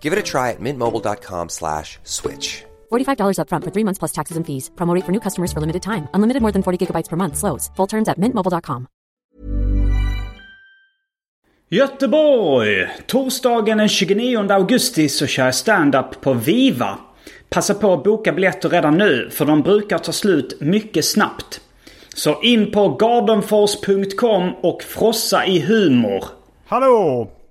Give it a try at mintmobile.com slash switch. $45 upfront for three months plus taxes and fees. Promo rate for new customers for limited time. Unlimited more than 40 gigabytes per month. Slows. Full terms at mintmobile.com. Göteborg! Torsdagen den 29 augusti så kör jag stand-up på Viva. Passa på att boka biljetter redan nu för de brukar ta slut mycket snabbt. Så in på gardenfors.com och frossa i humor. Hallå!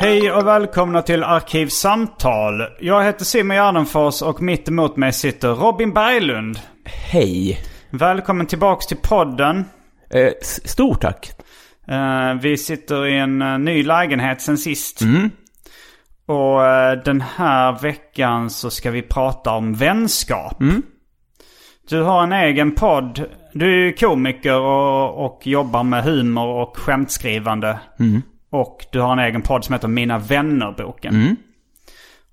Hej och välkomna till Arkivsamtal. Jag heter Simon Gärdenfors och mitt emot mig sitter Robin Berglund. Hej. Välkommen tillbaks till podden. Eh, stort tack. Eh, vi sitter i en eh, ny lägenhet sen sist. Mm. Och eh, den här veckan så ska vi prata om vänskap. Mm. Du har en egen podd. Du är ju komiker och, och jobbar med humor och skämtskrivande. Mm. Och du har en egen podd som heter Mina vänner-boken. Mm.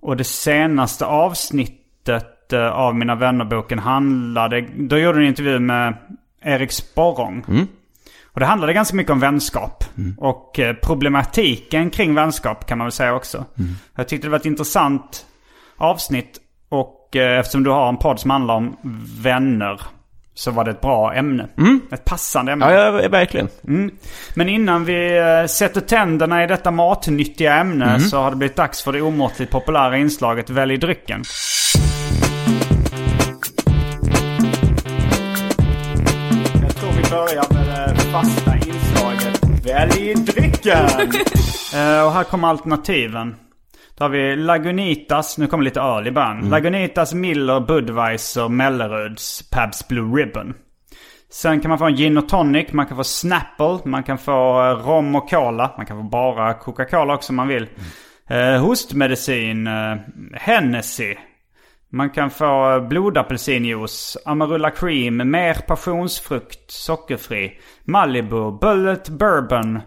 Och det senaste avsnittet eh, av Mina vänner-boken handlade... Då gjorde du en intervju med Erik Sporrong. Mm. Och det handlade ganska mycket om vänskap. Och eh, problematiken kring vänskap kan man väl säga också. Mm. Jag tyckte det var ett intressant avsnitt. Och eh, eftersom du har en podd som handlar om vänner. Så var det ett bra ämne. Ett passande ämne. Mm. Ja, ja, verkligen. Men innan vi eh, sätter tänderna i detta matnyttiga ämne så har det blivit dags för det omåttligt populära inslaget Välj drycken. Jag tror vi börjar med det fasta inslaget Välj drycken! Eh, och här kommer alternativen. Då har vi Lagunitas, nu kommer lite öl i början. Lagunitas, Miller, Budweiser, Melleruds, Pabst Blue Ribbon. Sen kan man få en gin och tonic, man kan få Snapple, man kan få eh, rom och cola. Man kan få bara Coca-Cola också om man vill. Eh, hostmedicin, eh, Hennessy. Man kan få eh, blodapelsinjuice, Amarula Cream, mer passionsfrukt, sockerfri. Malibu, Bullet Bourbon.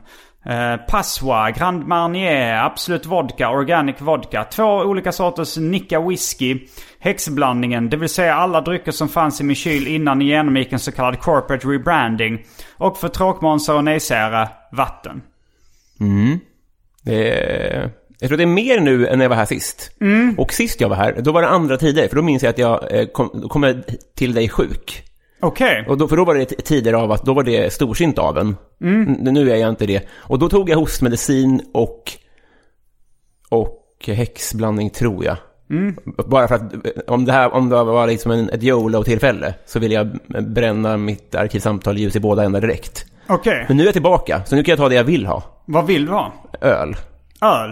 Eh, Passoa, Grand Marnier, Absolut Vodka, Organic Vodka. Två olika sorters Nicka Whisky. Häxblandningen, det vill säga alla drycker som fanns i min kyl innan ni genomgick en så kallad corporate rebranding. Och för tråkmånsar och nejsägare, vatten. Det är, jag tror det är mer nu än när jag var här sist. Och sist jag var här, då var det andra tider. För då minns jag att jag eh, kom, kom till dig sjuk. Okej. Och då, för då var det tider av att då var det storsint av en. N- Nu är jag inte det. Och då tog jag hostmedicin och, och häxblandning tror jag. Bara för att eh, om det här om det var liksom en, ett YOLO-tillfälle så vill jag bränna mitt arkivsamtal ljus i båda ändar direkt. Okej. Men nu är jag tillbaka, så nu kan jag ta det jag vill ha. Vad vill du ha? Öl. Öl?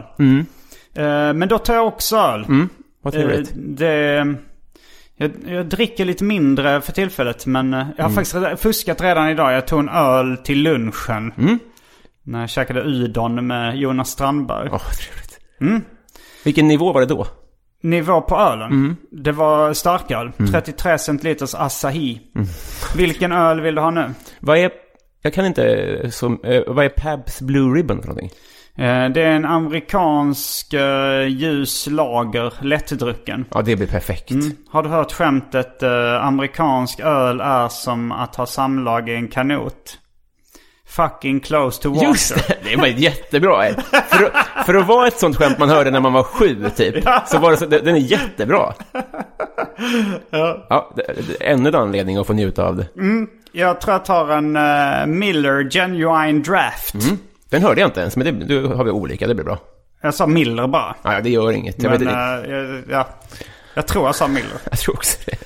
Eh, men då tar jag också öl. Vad Eh, trevligt. det, jag, jag dricker lite mindre för tillfället men eh, jag har faktiskt reda- fuskat redan idag. Jag tog en öl till lunchen. När jag käkade udon med Jonas Strandberg. Åh, trevligt. Vilken nivå var det då? Nivå på ölen. Det var starköl. 33 centiliters Asahi. Vilken öl vill du ha nu? Vad är, jag kan inte, som, eh, vad är Pabs Blue Ribbon för någonting? Eh, Det är en amerikansk eh, ljus lager, lättdrucken. Ja, det blir perfekt. Har du hört skämtet eh, amerikansk öl är som att ha samlag i en kanot? Fucking close to water. Just det, det var jättebra. För, för att vara ett sånt skämt man hörde när man var sju, typ. Så var det så, den är jättebra. Ja, det, det, ännu en anledning att få njuta av det. Jag tror jag tar en eh, Miller Genuine Draft. Den hörde jag inte ens, men det, då har vi olika, det blir bra. Jag sa Miller bara. Ja, det gör inget. Jag, Men vet, eh, jag, ja, jag tror jag sa Miller. jag tror också det.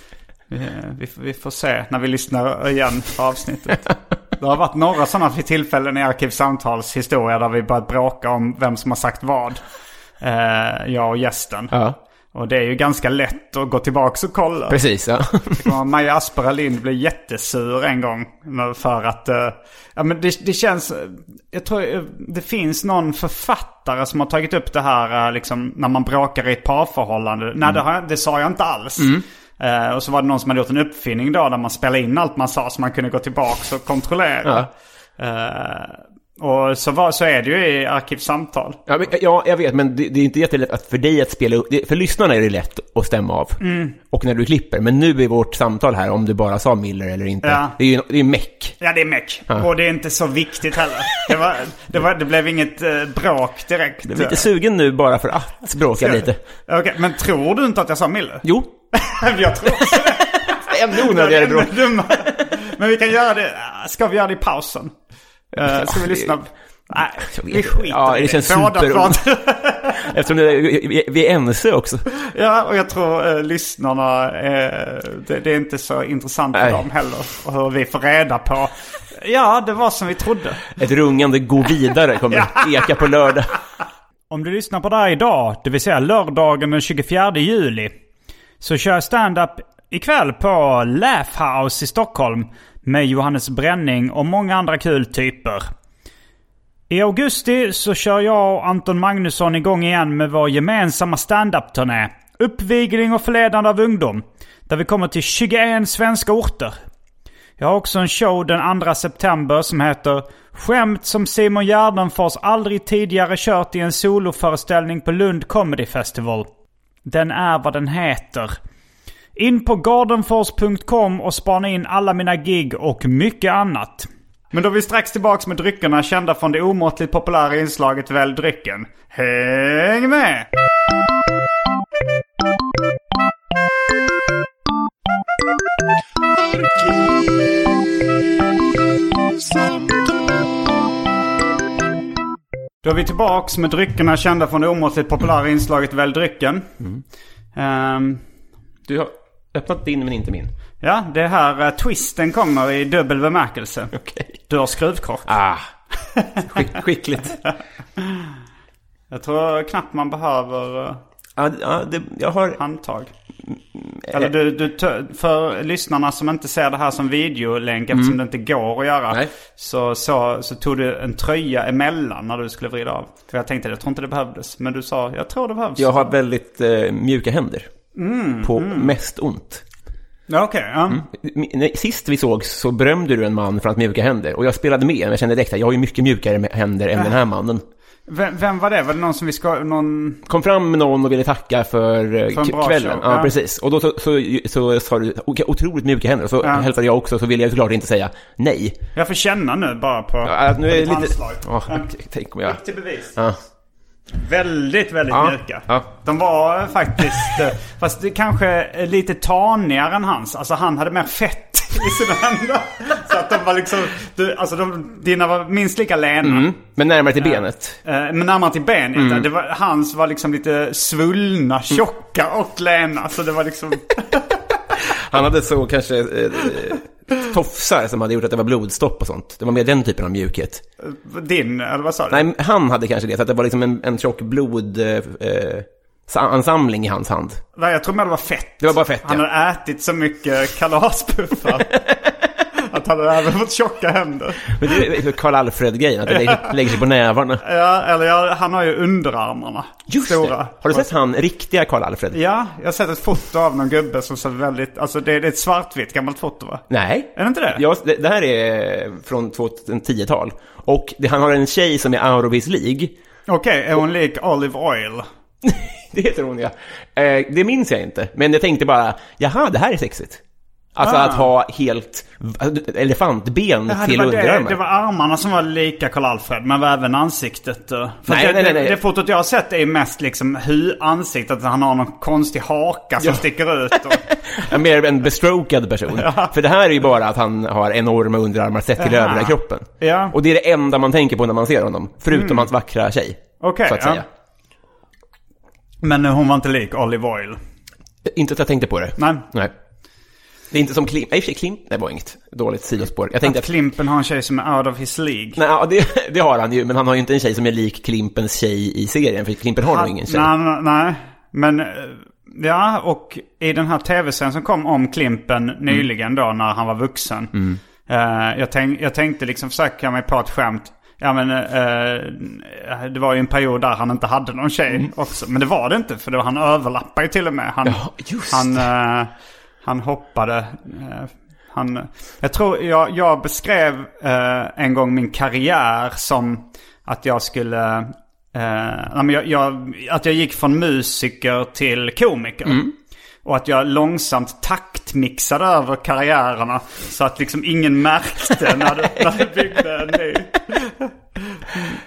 Vi, vi får se när vi lyssnar igen på avsnittet. Det har varit några sådana tillfällen i Arkivsamtals historia där vi börjat bråka om vem som har sagt vad. Eh, jag och gästen. Ja, Och det är ju ganska lätt att gå tillbaka och kolla. precis. Ja. Maja Aspera Lind blev jättesur en gång. För att, eh, ja men det, det känns, jag tror eh, det finns någon författare som har tagit upp det här eh, liksom när man bråkar i ett parförhållande. Nej det, har, det sa jag inte alls. Eh, och så var det någon som hade gjort en uppfinning då där man spelade in allt man sa så man kunde gå tillbaka och kontrollera. Eh, och så, var, så är det ju i Arkivsamtal. Ja, men, ja, jag vet, men det, det är inte jättelätt att för dig att spela upp. För lyssnarna är det lätt att stämma av. Och när du klipper. Men nu i vårt samtal här, om du bara sa Miller eller inte. Ja. Det är ju det är meck. Ja, det är meck. Och det är inte så viktigt heller. Det, var, det, var, det blev inget eh, bråk direkt. Jag är lite sugen nu bara för att bråka lite. Okej, men tror du inte att jag sa Miller? Jo, jag tror också det. ännu onödigare bråk. Men vi kan göra det. Ska vi göra det i pausen? Uh, ska vi lyssna? Nej, vi skiter Ja, det känns Båda super- pratar. Eftersom det, vi, vi är ense också. Ja, och jag tror uh, lyssnarna, eh, det, det är inte så intressant för dem heller. Och hur vi får reda på. Ja, det var som vi trodde. Ett rungande gå vidare kommer eka på lördag. Om du lyssnar på det här idag, det vill säga lördagen den 24 juli, så kör jag stand-up ikväll på Laugh House i Stockholm med Johannes Bränning och många andra kul typer. I augusti så kör jag och Anton Magnusson igång igen med vår gemensamma standup-turné. Uppvigling och förledande av ungdom. Där vi kommer till 21 svenska orter. Jag har också en show den 2 september som heter Skämt som Simon Gärdenfors aldrig tidigare kört i en soloföreställning på Lund Comedy Festival. Den är vad den heter. In på gardenfors.com och spana in alla mina gig och mycket annat. Men då är vi strax tillbaks med dryckerna kända från det omåttligt populära inslaget Välj drycken. Häng med! Då är vi tillbaks med dryckerna kända från det omåttligt populära inslaget Välj drycken. Ehm, Du har öppnat din men inte min. ja, det är här eh, twisten kommer i dubbel bemärkelse. Okej. Du har skruvkork. Ah, skick, skickligt. Jag tror knappt man behöver eh, Ja, ja, det, jag har... handtag. Eller du, du, tö- för lyssnarna som inte ser det här som videolänk eftersom det inte går att göra. Nej. Så, så, så tog du en tröja emellan när du skulle vrida av. För jag tänkte, jag tror inte det behövdes. Men du sa, jag tror det behövs. Jag har väldigt eh, mjuka händer. På mest ont. Ja, Okej, ja. M- nej, Sist vi såg så berömde du en man för hans mjuka händer. Och jag spelade med, men jag kände direkt att jag har ju mycket mjukare händer än den här mannen. Vem, vem var det? Var det någon som vi ska... Någon... Kom fram med någon och ville tacka för, eh, För kvällen. Ja, ja. precis. Och då så, så, så, sa du "Okej, otroligt mjuka händer. Och så Ja. hälsade jag också, så ville jag såklart inte säga nej. Jag får känna nu bara på, Ja, nu på är ditt lite... handslag. Ja, Ja. tänk om jag... Upp till bevis. Ja. Väldigt, väldigt Ja, mjuka. ja. De var faktiskt... eh, fast det kanske lite tanigare än hans. Alltså han hade mer fett i sina händer. Så att de var liksom... Du, alltså de, dina var minst lika lena. Mm, men närmare till benet. Eh, Men närmare till benet. Mm. Det var, hans var liksom lite svullna, tjocka och lena. Så det var liksom... Han hade så kanske eh, tofsar som hade gjort att det var blodstopp och sånt. Det var mer den typen av mjukhet. Din, eller vad sa du? Nej, han hade kanske det, så att det var liksom en, en tjock blodansamling i hans hand. Nej, jag tror mer det var fett. Det var bara fett, Han ja. hade ätit så mycket kalaspuffar. han hade även fått tjocka händer. Men det är Karl Alfred-grejen, att det lägger, lägger sig på nävarna. Ja, eller ja, han har ju underarmarna. Just Stora. det! Har du sett han, riktiga Karl Alfred? Ja, jag har sett ett foto av någon gubbe som ser väldigt... Alltså det är det är ett svartvitt gammalt foto va? Nej. Är det inte det? Ja, det, det här är från 2010-tal. Och det, han har en tjej som är out of his League. Okej, är hon lik Olive Oil? Det heter hon ja. Eh, det minns jag inte. Men jag tänkte bara, jaha, det här är sexigt. Alltså Ah. att ha helt elefantben Ja, till det, underarmar. det var armarna som var lika Karl-Alfred, men var även ansiktet. eh. För Nej, det, nej, nej, nej. det fotot jag har sett är mest liksom hu ansiktet, att han har någon konstig haka som Ja. sticker ut. Och, Ja, mer en bestrokad person. För det här är ju bara att han har enorma underarmar sett till övriga kroppen. Ja. Och det är det enda man tänker på när man ser honom. Förutom hans vackra tjej. Okej, ja. säga. men hon var inte lik Olive Oil. Inte att jag tänkte på det. Nej. Nej. Det är inte som Klimp. Nej, Klimp. Det var inget dåligt sidospår. Jag tänkte Att att... Klimpen har en tjej som är out of his League. Nej, ja, det, det har han ju. Men han har ju inte en tjej som är lik Klimpens tjej i serien. För Klimpen har nog ingen tjej. Nej, nej, nej. Men eh, ja, och i den här tv-serien som kom om Klimpen nyligen då när han var vuxen. eh, jag, tänk, jag tänkte liksom försöka mig på ett skämt. Ja men eh, det var ju en period där han inte hade någon tjej också. Men det var det inte för var, han överlappade ju till och med. Han, Ja, just han, eh, han hoppade. eh, han, jag tror jag, jag beskrev eh, en gång min karriär som att jag skulle... Eh, jag, jag, att jag gick från musiker till komiker. Och att jag långsamt taktmixade över karriärerna. Så att liksom ingen märkte när du, när du byggde en ny.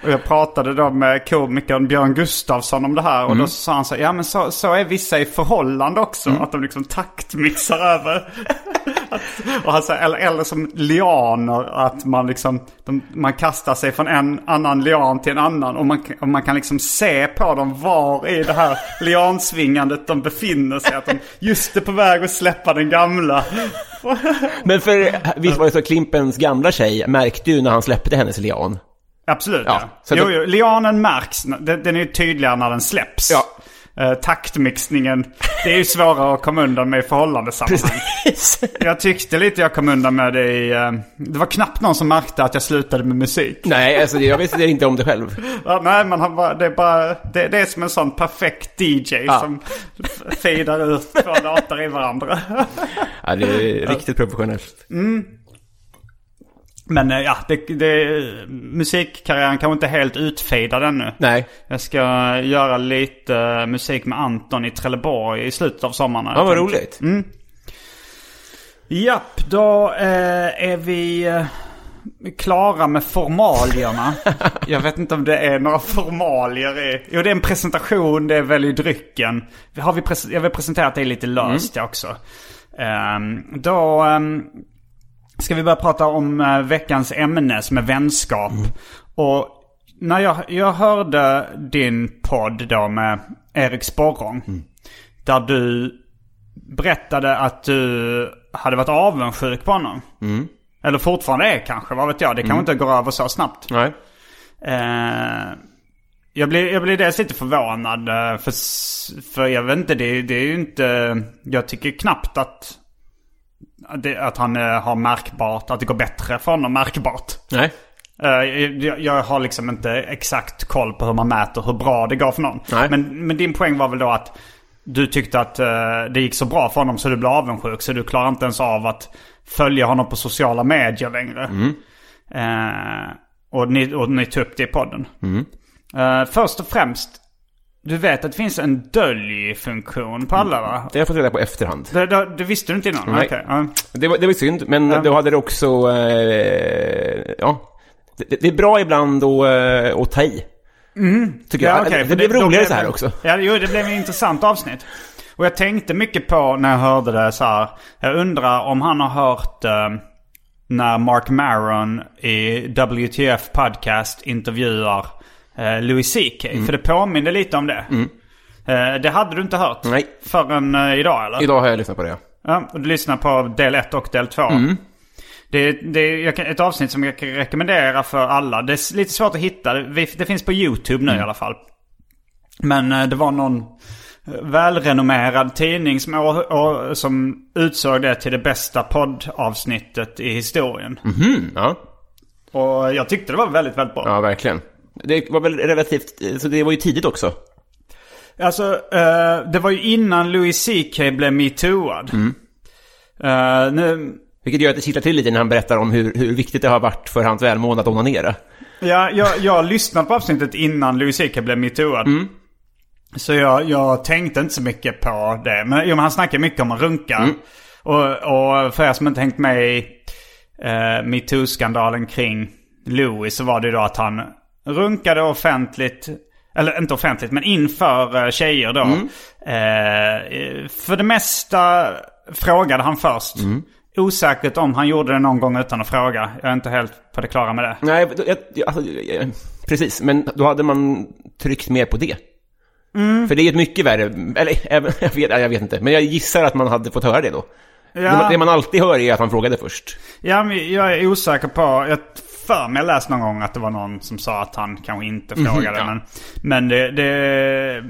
Och jag pratade då med komikern Björn Gustafsson om det här. Och då sa han så här, ja men så, så är vissa i förhållande också. Att de liksom taktmixar över. och han eller, eller som lianer, att man liksom, de, man kastar sig från en annan lian till en annan. Och man, och man kan liksom se på dem var i det här liansvingandet de befinner sig. Att de just är på väg att släppa den gamla. Men för visst var det så Klimpens gamla tjej märkte ju när han släppte hennes lian. Absolut Ja, ja. jo, jo, lianen märks. Den, den är ju tydligare när den släpps. Ja. Eh, taktmixningen, det är ju svårare att komma undan med i förhållandesammanhang. Jag tyckte lite jag kom undan med det i... eh, det var knappt någon som märkte att jag slutade med musik. Nej, alltså jag visste inte om det själv. Ja, nej, man har bara, det är bara... Det, det är som en sån perfekt DJ Ja. som f- feedar ut två låtar i varandra. Ja, det är riktigt professionellt. Men eh, ja, det, det, musikkarriären kanske inte är helt utfejdad ännu. Nej. Jag ska göra lite eh, musik med Anton i Trelleborg i slutet av sommaren. Ja, vad roligt. Japp, då eh, är vi eh, klara med formalierna. jag vet inte om det är några formalier. I, jo, det är en presentation, det är välj drycken. Har vi pres- jag har väl presenterat det lite löst jag också. Ehm, då ehm, ska vi börja prata om eh, veckans ämne som är vänskap. Och när jag, jag hörde din podd då med Erik Sporrong. Där du berättade att du hade varit avundsjuk på honom. Eller fortfarande är kanske, vad vet jag. Det kanske inte går över så snabbt. Nej. Eh, jag, blir, jag blir dels lite förvånad. eh, För, för jag vet inte, det, det är ju inte... Jag tycker knappt att det, att han eh, har märkbart, att det går bättre för honom märkbart. Nej. Eh, jag, jag har liksom inte exakt koll på hur man mäter hur bra det går för någon. Nej. Men, men din poäng var väl då att du tyckte att eh, det gick så bra för honom så du blev avundsjuk. Så du klarar inte ens av att följa honom på sociala medier längre. Eh, och, ni, och ni tog upp det i podden. Eh, först och främst, du vet att det finns en dölj-funktion på alla va? Det har jag fått reda på efterhand. Det, det, det visste du inte innan? Nej. Okej, ja. Det var, det var synd, men Ja. då hade det också... Eh, ja. Det, det är bra ibland att, eh, att ta i. Tycker jag. Ja, okej, det för blev roligare blev så här det- också. Ja, jo, det blev ett intressant avsnitt. Och jag tänkte mycket på när jag hörde det så här. Jag undrar om han har hört eh, när Mark Maron i WTF Podcast intervjuar Louis CK. Mm. För det påminner lite om det. Eh, det hade du inte hört Nej. förrän eh, idag eller? Idag har jag lyssnat på det. Ja, och du lyssnar på del 1 och del 2. Mm. Det, det är ett avsnitt som jag kan rekommendera för alla. Det är lite svårt att hitta. Det, finns på YouTube nu Mm. i alla fall. Men eh, det var någon eh, välrenommerad tidning som, som utsåg det till det bästa poddavsnittet i historien. Mm, ja. Och jag tyckte det var väldigt, väldigt bra. ja, verkligen. Det var väl relativt... Så det var ju tidigt också. Alltså, eh, det var ju innan Louis CK blev metooad. Mm. Eh, nu, Vilket gör att det kittlar till lite när han berättar om hur, hur viktigt det har varit för hans välmående att onanera. Ja, jag, jag lyssnade på avsnittet innan Louis CK blev metooad. Mm. Så jag, jag tänkte inte så mycket på det. Men, jo, men han snackar mycket om att runka. Mm. Och, och för er som inte hängt med i eh, metoo-skandalen kring Louis så var det ju då att han runkade offentligt. Eller inte offentligt, men inför eh, tjejer då. Mm. Eh, för det mesta frågade han först. Mm. Osäkert om han gjorde det någon gång utan att fråga. Jag är inte helt på det klara med det. Nej, jag, jag, alltså, jag, precis. Men då hade man tryckt mer på det. Mm. För det är ett mycket värre, eller jag vet, jag vet inte. Men jag gissar att man hade fått höra det då. Man, det man alltid hör är att han frågade först. Ja, men jag är osäker på... Jag för mig läst någon gång att det var någon som sa att han kanske inte frågade. ja. Men, men det, det,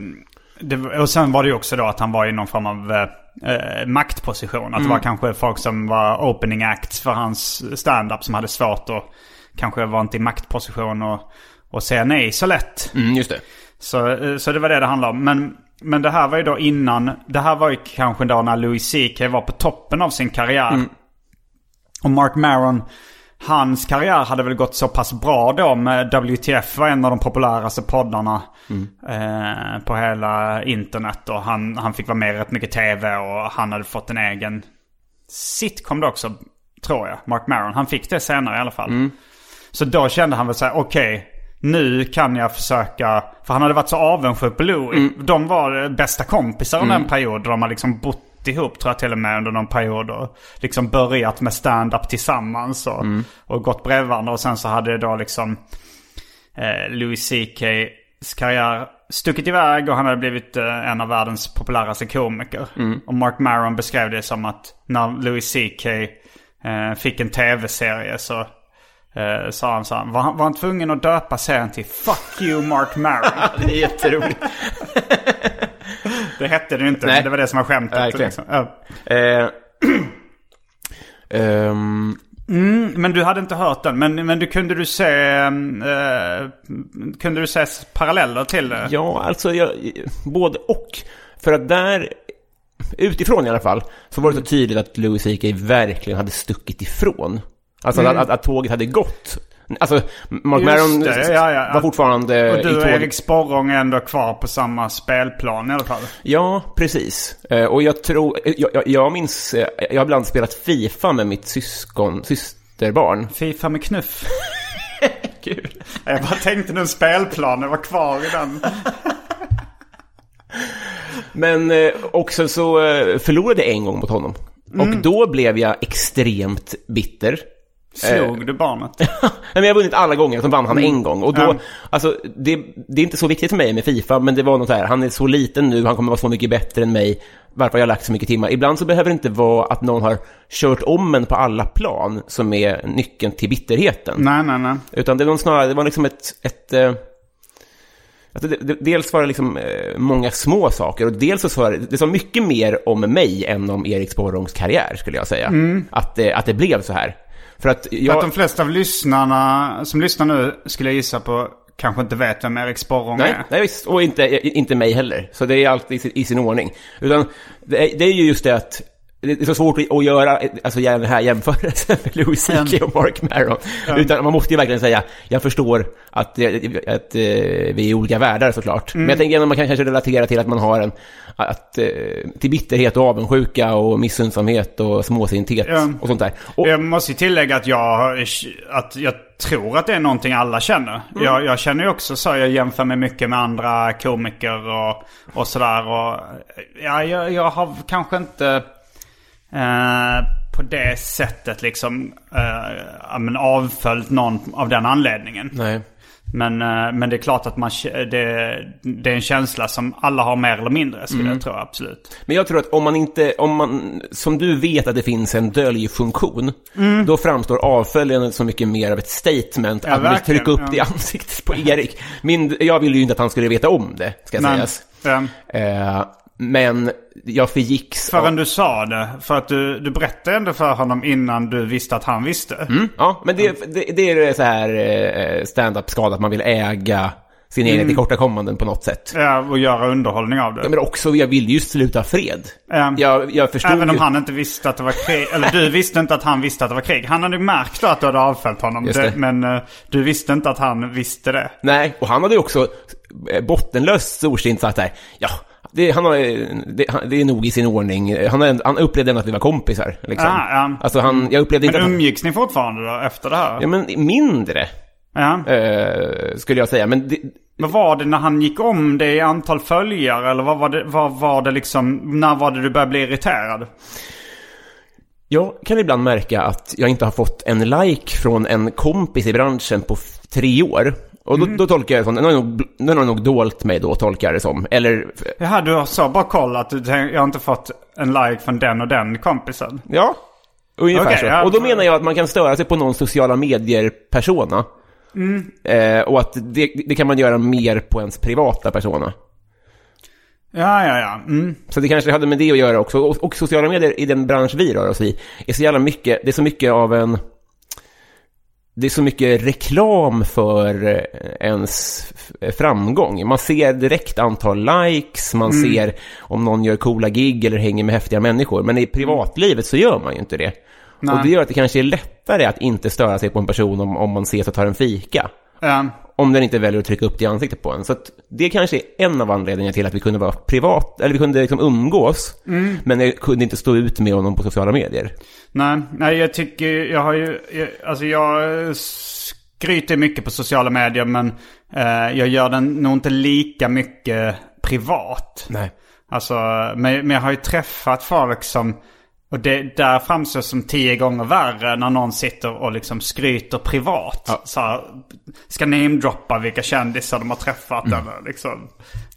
det... Och sen var det ju också då att han var i någon form av eh, maktposition. Att det var kanske folk som var opening acts för hans stand-up som hade svårt att kanske var inte i maktposition och, och säga nej så lätt. Mm, just det. Så, eh, så det var det det handlade om. Men, men det här var ju då innan. Det här var ju kanske då när Louis CK var på toppen av sin karriär. Och Mark Maron, hans karriär hade väl gått så pass bra då med WTF var en av de populäraste poddarna eh, på hela internet. Och han, han fick vara med i rätt mycket tv och han hade fått en egen sitcom då också, tror jag. Mark Maron. Han fick det senare i alla fall. Så då kände han väl så här, okej. nu kan jag försöka, för han hade varit så avundsjuk på Louis. De var bästa kompisar under en period. De har liksom bott ihop tror jag till och med under någon period. Och liksom börjat med stand-up tillsammans och, och gått bredvid varandra. Och sen så hade då liksom eh, Louis CKs karriär stuckit iväg och han hade blivit eh, en av världens populäraste komiker. Och Mark Maron beskrev det som att när Louis CK eh, fick en tv-serie så eh, sa han så här, var han, var han tvungen att döpa serien till Fuck you Mark Maron? Det är jätteroligt. det hette det inte, Nej. men det var det som var skämtet. Liksom. Ja. Eh, ehm, Men du hade inte hört den. Men, men du, kunde du se eh, Kunde du se paralleller till det? ja, alltså jag, både och. För att där, utifrån i alla fall, så var det så tydligt att Louis CK verkligen hade stuckit ifrån. Alltså att, att, att tåget hade gått. Alltså, Mark Maron ja, ja. var fortfarande Och du och. Erik Sporrong är ändå kvar på samma spelplan i alla fall. Ja, precis. Eh, Och jag tror, jag, jag, jag minns, eh, jag har ibland spelat Fifa med mitt syskon, systerbarn. Fifa med knuff. Kul. Jag bara tänkte nu spelplanen var kvar i den. Men eh, också så eh, förlorade jag en gång mot honom. Mm. Och då blev jag extremt bitter. Slog du barnet? Nej, men jag har vunnit alla gånger, så vann han en gång. Och då, Mm. Alltså, det, det är inte så viktigt för mig med Fifa, men det var något så här, han är så liten nu, han kommer vara så mycket bättre än mig. Varför har jag lagt så mycket timmar? Ibland så behöver det inte vara att någon har kört om en på alla plan som är nyckeln till bitterheten. nej, nej, nej. Utan det var snarare, det var liksom ett... ett eh, Alltså det, det, dels var det liksom eh, många små saker och dels så sa det, det sa mycket mer om mig än om Erik Sporrongs karriär skulle jag säga. Att, det, att det blev så här. För att För jag... att de flesta av lyssnarna som lyssnar nu skulle jag gissa på kanske inte vet vem Erik Sporrong Nej, är. nej visst. Och inte, inte mig heller. Så det är alltid i sin, i sin ordning. Utan det är, det är ju just det att det är så svårt att göra alltså, den här jämförelsen med Louis CK och Mark Maron. Utan man måste ju verkligen säga, jag förstår att, eh, att, eh, vi är olika världar såklart. Men jag tänker att man kan kanske relatera till att man har en, att, eh, till bitterhet och avundsjuka och missundsamhet och småsinthet Ja. och sånt där. Och, Jag måste ju tillägga att jag, att jag tror att det är någonting alla känner. Mm. Jag, jag känner ju också så. Jag jämför mig mycket med andra komiker och, och sådär. Och, ja, jag, jag har kanske inte eh, på det sättet liksom eh, ja, men avföljt någon av den anledningen. nej. Men, eh, men det är klart att man, det, det är en känsla som alla har mer eller mindre skulle Mm. jag tro, absolut. Men jag tror att om man inte, om man, som du vet att det finns en döljfunktion, då framstår avföljandet som mycket mer av ett statement, Mm. Ja, att verkligen, trycka upp ja. det i ansiktet på Erik. Min, jag ville ju inte att han skulle veta om det, ska Men, sägas. eh, Eh, men jag förgicks Förrän av, du sa det. För att du, du berättade ändå för honom innan du visste att han visste. Mm, ja, men det, det, det är så här eh, stand-up skada att man vill äga sina egna tillkortakommanden på något sätt. Ja, och göra underhållning av det. Ja, Men också, jag ville ju sluta fred. Ja. Jag, jag förstod Även om ju... han inte visste att det var krig. Eller du visste inte att han visste att det var krig. Han hade märkt då att du hade avfällt honom. Det. Men eh, du visste inte att han visste det. Nej, och han hade ju också eh, bottenlöst storsint sagt där. Ja, det, han har, det, det är nog i sin ordning. Han, han upplevde ändå att vi var kompisar. Liksom. Ah, ja. Alltså han, jag upplevde inte Men att han, umgicks ni fortfarande då efter det här? Ja, men mindre, Ja. eh, skulle jag säga. Men det, Vad var det när han gick om det i antal följare? Eller vad var det, vad var det liksom, när var det du började bli irriterad? jag kan ibland märka att jag inte har fått en like från en kompis i branschen på tre år. Och då, då tolkar jag det som, den har nog, den har nog dolt mig då, tolkar jag det som. Eller, Jaha, du har så bara kollat. Du tänk, jag har inte fått en like från den och den kompisen. ja, ungefär Okej, så. ja. Och då menar jag att man kan störa sig på någon sociala medier-persona. Eh, och att det, det kan man göra mer på ens privata persona. Ja, ja, ja. Mm. Så det kanske hade med det att göra också. Och, och sociala medier i den bransch vi rör oss i är så jävla mycket, det är så mycket av en... Det är så mycket reklam för eh, ens framgång. Man ser direkt antal likes, man ser om någon gör coola gig eller hänger med häftiga människor. Men i privatlivet så gör man ju inte det. Nej. Och det gör att det kanske är lättare att inte störa sig på en person om, om man ses och tar en fika. Ja. Om den inte väljer att trycka upp det i ansiktet på en. Så det kanske är en av anledningarna till att vi kunde vara privat, eller vi kunde liksom umgås. Men jag kunde inte stå ut med honom på sociala medier. Nej, nej jag tycker, jag har ju, jag, alltså jag skryter mycket på sociala medier men eh, jag gör den nog inte lika mycket privat. Nej. Alltså, men, men jag har ju träffat folk som, och det där framstår som tio gånger värre när någon sitter och liksom skryter privat. Ja. Så här, ska namedroppa vilka kändisar de har träffat Mm. eller liksom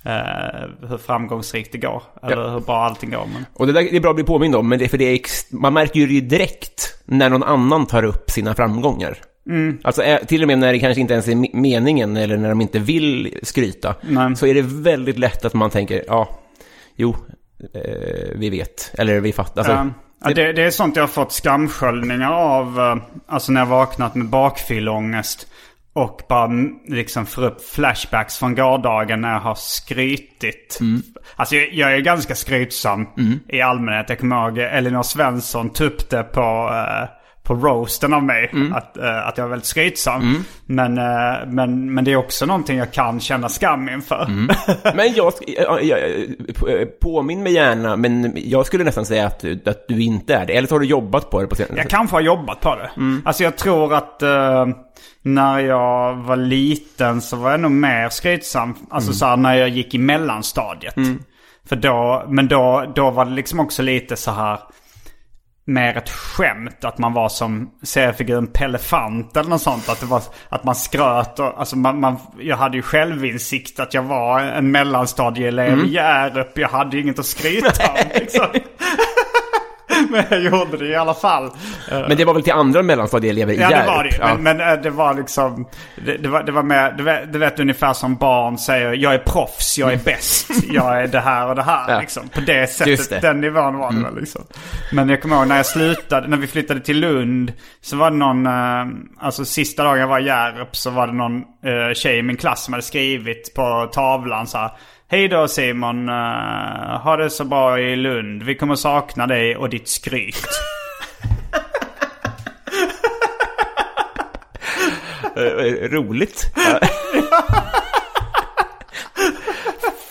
eh, hur framgångsrikt det går. Eller hur bra allting går. Men... Och det där det är bra att bli påmind om, men det för det är man märker ju det direkt när någon annan tar upp sina framgångar. Alltså eh, till och med när det kanske inte ens är me- meningen eller när de inte vill skryta. Nej. Så är det väldigt lätt att man tänker, ja, jo, eh, vi vet. Eller vi fattar. Alltså, Ja. Ja, det, det är sånt jag har fått skamsköljningar av. eh, Alltså när jag vaknat med bakfylleångest. Och bara mm, liksom får upp flashbacks från gårdagen när jag har skrytit. Alltså jag, jag är ganska skrytsam i allmänhet. Jag kommer ihåg Elinor Svensson tog upp det på, eh, på roasten av mig. Att, eh, att jag är väldigt skrytsam. Men, eh, men, men det är också någonting jag kan känna skam inför. Men jag, jag, jag, påminn mig gärna, men jag skulle nästan säga att du, att du inte är det. Eller så har du jobbat på det på senare Jag kanske har jobbat på det. Alltså jag tror att eh, när jag var liten så var jag nog mer skrytsam. Alltså så här, när jag gick i mellanstadiet. För då, men då, då var det liksom också lite så här mer ett skämt. Att man var som seriefiguren Pellefant eller något sånt. Att, det var, att man skröt och, alltså man, man, jag hade ju självinsikt att jag var en mellanstadieelev i Hjärup. Jag hade ju inget att skryta om liksom. Men jag gjorde det i alla fall. Men det var väl till andra mellanstadieelever i Ja det var det. Ja. Men, men eh, det var liksom... Det, det, var, det var mer... Du vet, du vet ungefär som barn säger. Jag är proffs, jag är bäst, jag är det här och det här. Ja. Liksom. På det sättet. det. Den nivån var det väl liksom. Men jag kommer ihåg när jag slutade, när vi flyttade till Lund. Så var det någon, eh, alltså sista dagen jag var i Hjärup så var det någon eh, tjej i min klass som hade skrivit på tavlan så här. Hej då Simon, uh, ha det så bra i Lund. Vi kommer sakna dig och ditt skryt. Eh, Roligt.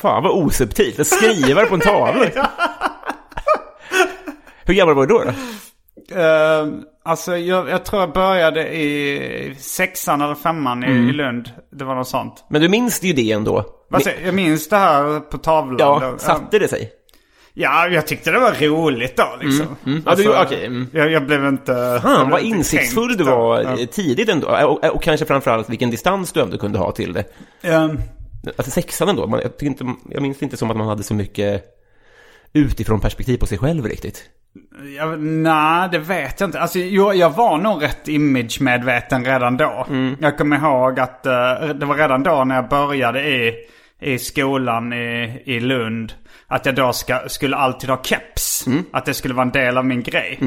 Fan vad osubtilt. Att skriva på en tavla. Hur gammal var du då? då? Uh, alltså jag, jag tror jag började i sexan eller femman i, Mm. i Lund. Det var något sånt. Men du minns ju det ändå. Säger- jag minns det här på tavlan. Ja, Då- satte det sig? ja, jag tyckte det var roligt då liksom. Ja, du, okej. Mm. jag, jag blev inte... Fan vad insiktsfull du var Ja. tidigt ändå. Och, och kanske framförallt vilken distans du ändå kunde ha till det. Ehm, Alltså sexan ändå. Man, jag, inte, jag minns inte som att man hade så mycket utifrån perspektiv på sig själv riktigt. jag, nej, det vet jag inte. Alltså, jo, jag var nog rätt image-medveten redan då. Mm. Jag kommer ihåg att eh, det var redan då när jag började i, i skolan i, i Lund. Att jag då ska, skulle alltid ha keps. Mm. Att det skulle vara en del av min grej.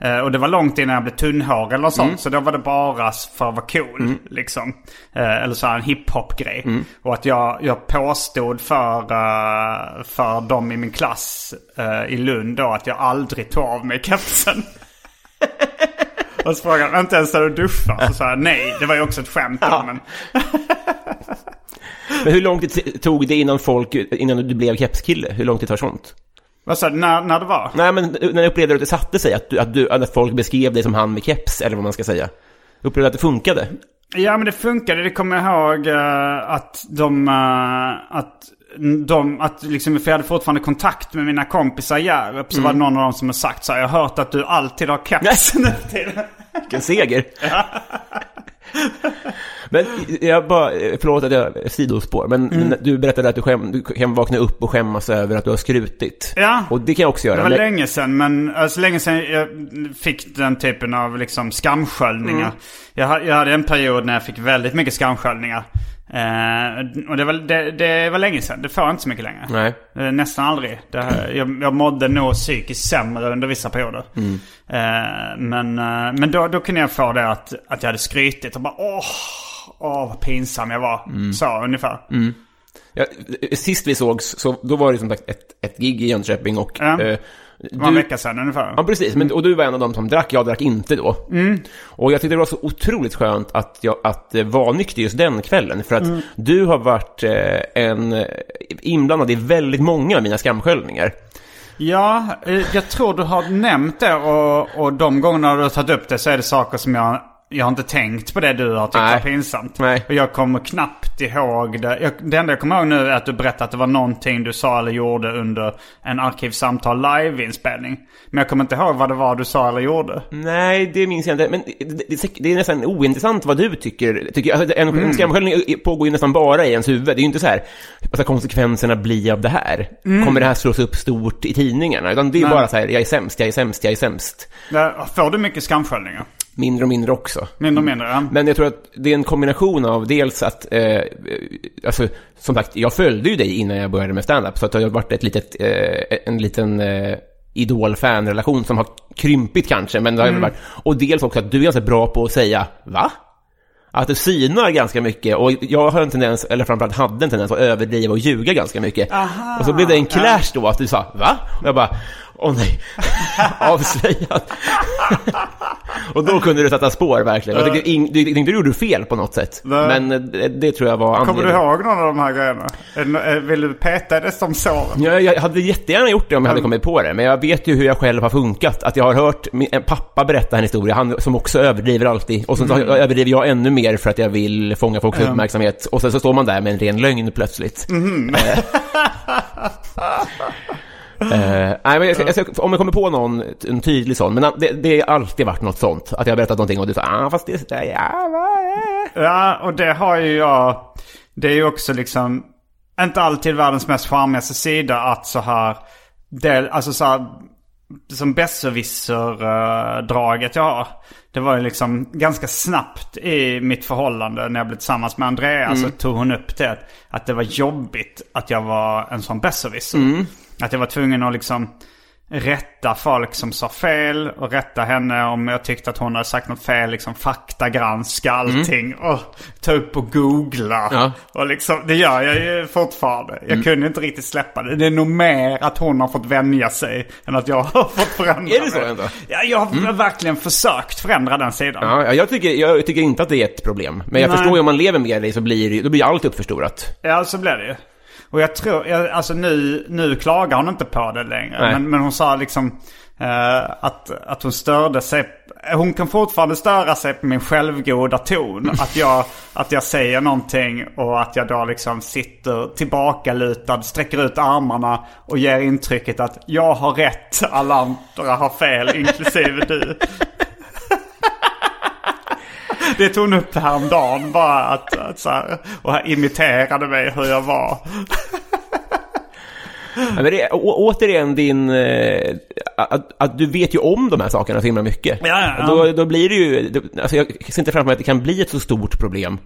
Eh, och det var långt innan jag blev tunnhårig eller sånt. Så då var det bara för att vara cool. Liksom. Eh, eller så här en hiphop-grej. Och att jag, jag påstod för, eh, för dem i min klass eh, i Lund då att jag aldrig tog av mig kepsen. och så frågade han, inte ens när du duschar? Så sa jag nej, det var ju också ett skämt. då, Men, Men hur lång tid tog det innan folk, innan du blev kepskille? Hur lång tid tar sånt? Vad sa du, när, när det var? Nej, men när upplevde du att det satte sig? Att, du, att, du, att folk beskrev dig som han med keps, eller vad man ska säga? Upplevde du att det funkade? Ja men det funkade. Det kommer jag ihåg eh, att de... eh, att de, att liksom, för jag hade fortfarande kontakt med mina kompisar i Hjärup. Så var det någon av dem som har sagt så här, Jag har hört att du alltid har keps nu tiden." Vilken seger! Men jag bara, förlåt att jag sidospår, men Mm. du berättade att du, skäm, du kan vakna upp och skämmas över att du har skrutit. Ja. Och det kan jag också göra. Det var Men- länge sedan, men alltså, länge sedan jag fick den typen av liksom skamsköljningar. Mm. Jag, jag hade en period när jag fick väldigt mycket skamsköljningar. Eh, och det var, det, det var länge sedan. Det får jag inte så mycket längre. Nej. Eh, nästan aldrig. Det, jag, jag mådde nog psykiskt sämre under vissa perioder. Mm. Eh, men men då, då kunde jag få det att, att jag hade skrytit och bara åh, åh vad pinsam jag var. Mm. Så ungefär. Ja, sist vi sågs, så då var det som sagt ett, ett gig i Jönköping och... Ja. eh, Det var en vecka sedan ungefär. Ja, precis. Men, och du var en av dem som drack, jag drack inte då. Och jag tyckte det var så otroligt skönt att, jag, att eh, vara nykter just den kvällen. För att du har varit eh, en, eh, inblandad i väldigt många av mina skamsköljningar. Ja, jag tror du har nämnt det och, och de gångerna du har tagit upp det så är det saker som jag, jag har inte tänkt på det du har tyckt Nej. var pinsamt. Nej. Och jag kommer knappt ihåg det. Jag, det enda jag kommer ihåg nu är att du berättade att det var någonting du sa eller gjorde under en Arkivsamtal liveinspelning. Men jag kommer inte ihåg vad det var du sa eller gjorde. Nej, det minns jag inte. Men det, det, är nästan ointressant vad du tycker. tycker alltså, en, en skamsköljning pågår ju nästan bara i ens huvud. Det är ju inte så här, vad ska konsekvenserna bli av det här? Kommer det här slås upp stort i tidningarna? Utan det är Nej. bara så här, jag är sämst, jag är sämst, jag är sämst. Får du mycket skamsköljningar? Mindre och mindre också. Mindre och mindre? Ja. Men jag tror att det är en kombination av dels att, eh, alltså som sagt, jag följde ju dig innan jag började med stand-up. Så att det har varit ett litet, eh, en liten eh, idol-fan-relation som har krympit kanske. Men det har mm. varit, och dels också att du är ganska bra på att säga va? Att det synar ganska mycket och jag har en tendens, eller framförallt hade en tendens att överdriva och ljuga ganska mycket. Aha, och så blev det en clash då att du sa va? Och jag bara, åh nej, avslöjad. och då kunde du sätta spår verkligen. Jag tyckte, in, du, du, du gjorde fel på något sätt. Nej. Men det, det tror jag var Kommer du anledningen. ihåg någon av de här grejerna? Vill du peta det som såren? Ja, jag hade jättegärna gjort det om jag hade kommit på det, men jag vet ju hur jag själv har funkat. Att jag har hört min pappa berätta en historia, han som också överdriver alltid. Och sen så Mm. överdriver jag ännu mer för att jag vill fånga folks uppmärksamhet. Och sen så står man där med en ren lögn plötsligt. Mm. Eh. Nej, men jag, ska- jag, ska- om jag kommer på någon, en tydlig sån, men det, det har alltid varit något sånt. Att jag har berättat någonting och du sa ah, fast det är ja, vad är-" Ja, och det har ju jag. Det är ju också liksom inte alltid världens mest charmigaste sida att så här. Del, alltså så här. Som besserwisser-draget jag har. Det var ju liksom ganska snabbt i mitt förhållande när jag blev tillsammans med Andrea. Så tog hon upp det. Att det var jobbigt att jag var en sån besserwisser. Att jag var tvungen att liksom rätta folk som sa fel och rätta henne om jag tyckte att hon hade sagt något fel. Liksom faktagranska allting och ta upp och googla. Ja. Och liksom, det gör jag ju fortfarande. Jag kunde inte riktigt släppa det. Det är nog mer att hon har fått vänja sig än att jag har fått förändra Är det så ändå? Ja, jag har verkligen försökt förändra den sidan. Ja, ja, jag, tycker, jag tycker inte att det är ett problem. Men jag Nej. förstår ju om man lever med dig så blir, det- då blir allt uppförstorat. Ja, så blev det ju. Och jag tror, jag, alltså nu, nu klagar hon inte på det längre. Men, men hon sa liksom eh, att, att hon störde sig. Hon kan fortfarande störa sig på min självgoda ton. Att jag, att jag säger någonting och att jag då liksom sitter tillbakalutad, sträcker ut armarna och ger intrycket att jag har rätt, alla andra har fel, inklusive du. Det tog hon upp häromdagen bara att, att så här, och imiterade mig hur jag var. Ja, men det å, återigen din... Eh, att, att du vet ju om de här sakerna så himla mycket. Ja, ja, ja. Då, då blir det ju... Alltså jag ser inte framför mig att det kan bli ett så stort problem.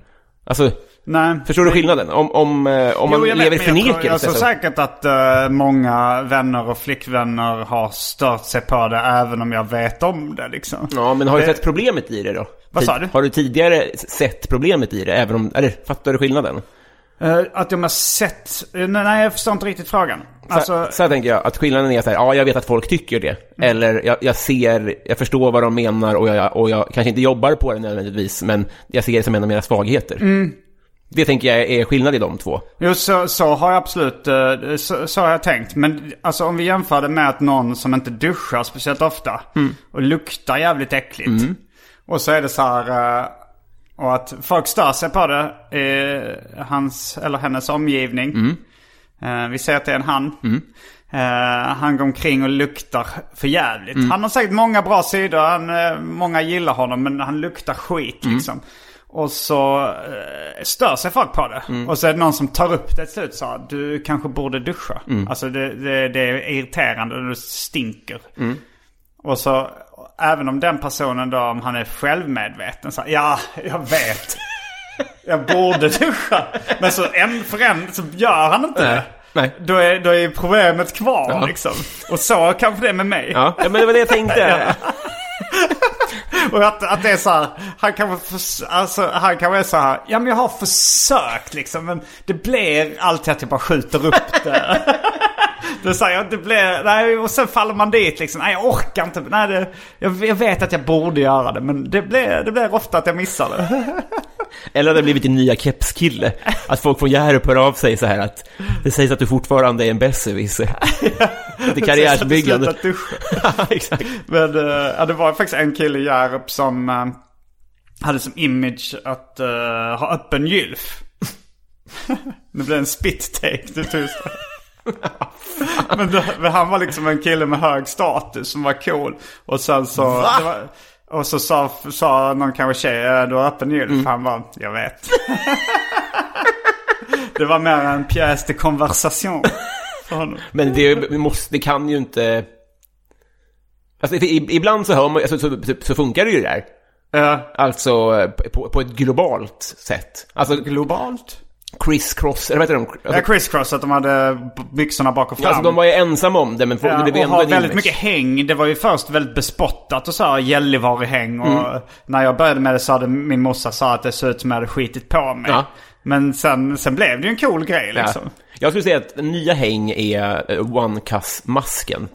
Alltså, Nej. förstår du skillnaden? Om, om, eh, om man Jo, jag lever i vet, men jag förnekelse. jag tror så- säkert att eh, många vänner och flickvänner har stört sig på det även om jag vet om det liksom. Ja, men har du Det- sett problemet i det då? Vad sa du? Har du tidigare sett problemet i det? Även om, eller fattar du skillnaden? Eh, att de har sett... eh, nej, jag förstår inte riktigt frågan. Alltså, så, så här tänker jag, att skillnaden är så här, ja jag vet att folk tycker det. Mm. Eller jag, jag ser, jag förstår vad de menar och jag, och jag kanske inte jobbar på det nödvändigtvis, men jag ser det som en av mina svagheter. Mm. Det tänker jag är skillnad i de två. Jo, så, så har jag absolut eh, så, så har jag tänkt. Men alltså om vi jämför det med att någon som inte duschar speciellt ofta och luktar jävligt äckligt. Och så är det så här... eh, Och att folk stör sig på det i hans eller hennes omgivning. Eh, Vi säger att det är en han. Eh, han går omkring och luktar för jävligt. Han har säkert många bra sidor. Han, eh, många gillar honom men han luktar skit liksom. Och så eh, stör sig folk på det. Och så är det någon som tar upp det till slut så här, Du kanske borde duscha. Alltså det, det, det är irriterande. Du stinker. Och så även om den personen då om han är självmedveten så här, Ja, jag vet. Jag borde duscha. Men så en för en så gör han inte det. Nej. Då är, då är problemet kvar Ja. liksom. Och så kanske det är med mig. Ja, ja men det var det jag tänkte. Och att, att det är så här, han kanske alltså, han kan är så här, ja men jag har försökt liksom. Men det blir alltid att jag bara skjuter upp det. Det säger jag, det blir, nej och sen faller man dit liksom. Nej jag orkar inte. Nej, det, jag, jag vet att jag borde göra det. Men det blir, det blir ofta att jag missar det. Eller hade det blivit din nya kepskille. Att folk från Hjärup hör av sig så här att det sägs att du fortfarande är en besserwisser. Det är karriärsbyggande. Ja, Exakt. Men eh, ja, det var faktiskt en kille i Hjärup som eh, hade som image att eh, ha öppen gylf. det blev en spit take till tusen. men, det, men han var liksom en kille med hög status som var cool. Och sen så... Det var, och så sa, sa någon kanske tjej, "Eh, du har öppen gylf. Han bara, jag vet. det var mer en pjäs de conversation för honom. Men det, måste, det kan ju inte... Alltså, ibland så hör man, alltså, så, så, så funkar det ju där. Eh, Alltså på, på ett globalt sätt. Alltså globalt? Criss-cross, eller vad heter de? Ja, Alltså, crisscross, att de hade byxorna bak och fram. alltså de var ju ensamma om det, men ja, det blev ändå har en väldigt image. mycket häng. Det var ju först väldigt bespottat och så här Gällivare-häng. Och Mm. när jag började med det så hade min morsa sa att det såg ut som jag hade skitit på mig. Ja. Men sen, sen blev det ju en cool grej Ja. liksom. Jag skulle säga att den nya häng är eh, one-cuss-masken.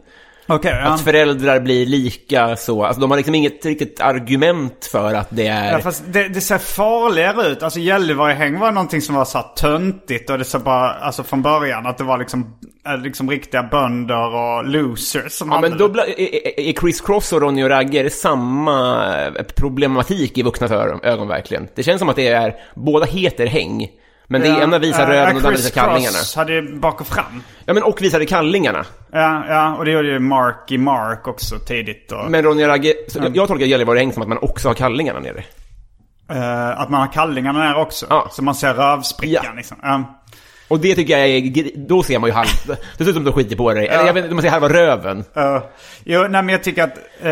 Okej, ja. Att föräldrar blir lika så, alltså de har liksom inget riktigt argument för att det är... Ja, fast det, det ser farligare ut. Alltså Gällivare-häng var någonting som var så töntigt. Och det så bara, alltså från början att det var liksom, eh, liksom riktiga bönder och losers som Ja, men då bla- är- är Chris Cross och Ronny och Ragge, är det samma eh, problematik i vuxnas ögon verkligen? Det känns som att det är, båda heter häng. Men det Ja, ena visar eh, röven och det andra Chris visar kallingarna. Cross hade bak och fram. Ja, men och visade kallingarna. Ja, ja, och det gjorde ju Mark i Mark också tidigt. Och, Men och Ragge, jag, jag tolkar Gällivare häng som att man också har kallingarna nere. eh, att man har kallingarna där också. Ja. Så man ser rövsprickan Ja. liksom. Ja. Och det tycker jag är, då ser man ju halv, det ser ut som du skiter på dig. Eller jag vet inte, man ser halva röven. Uh, jo, nej men jag tycker att... Uh,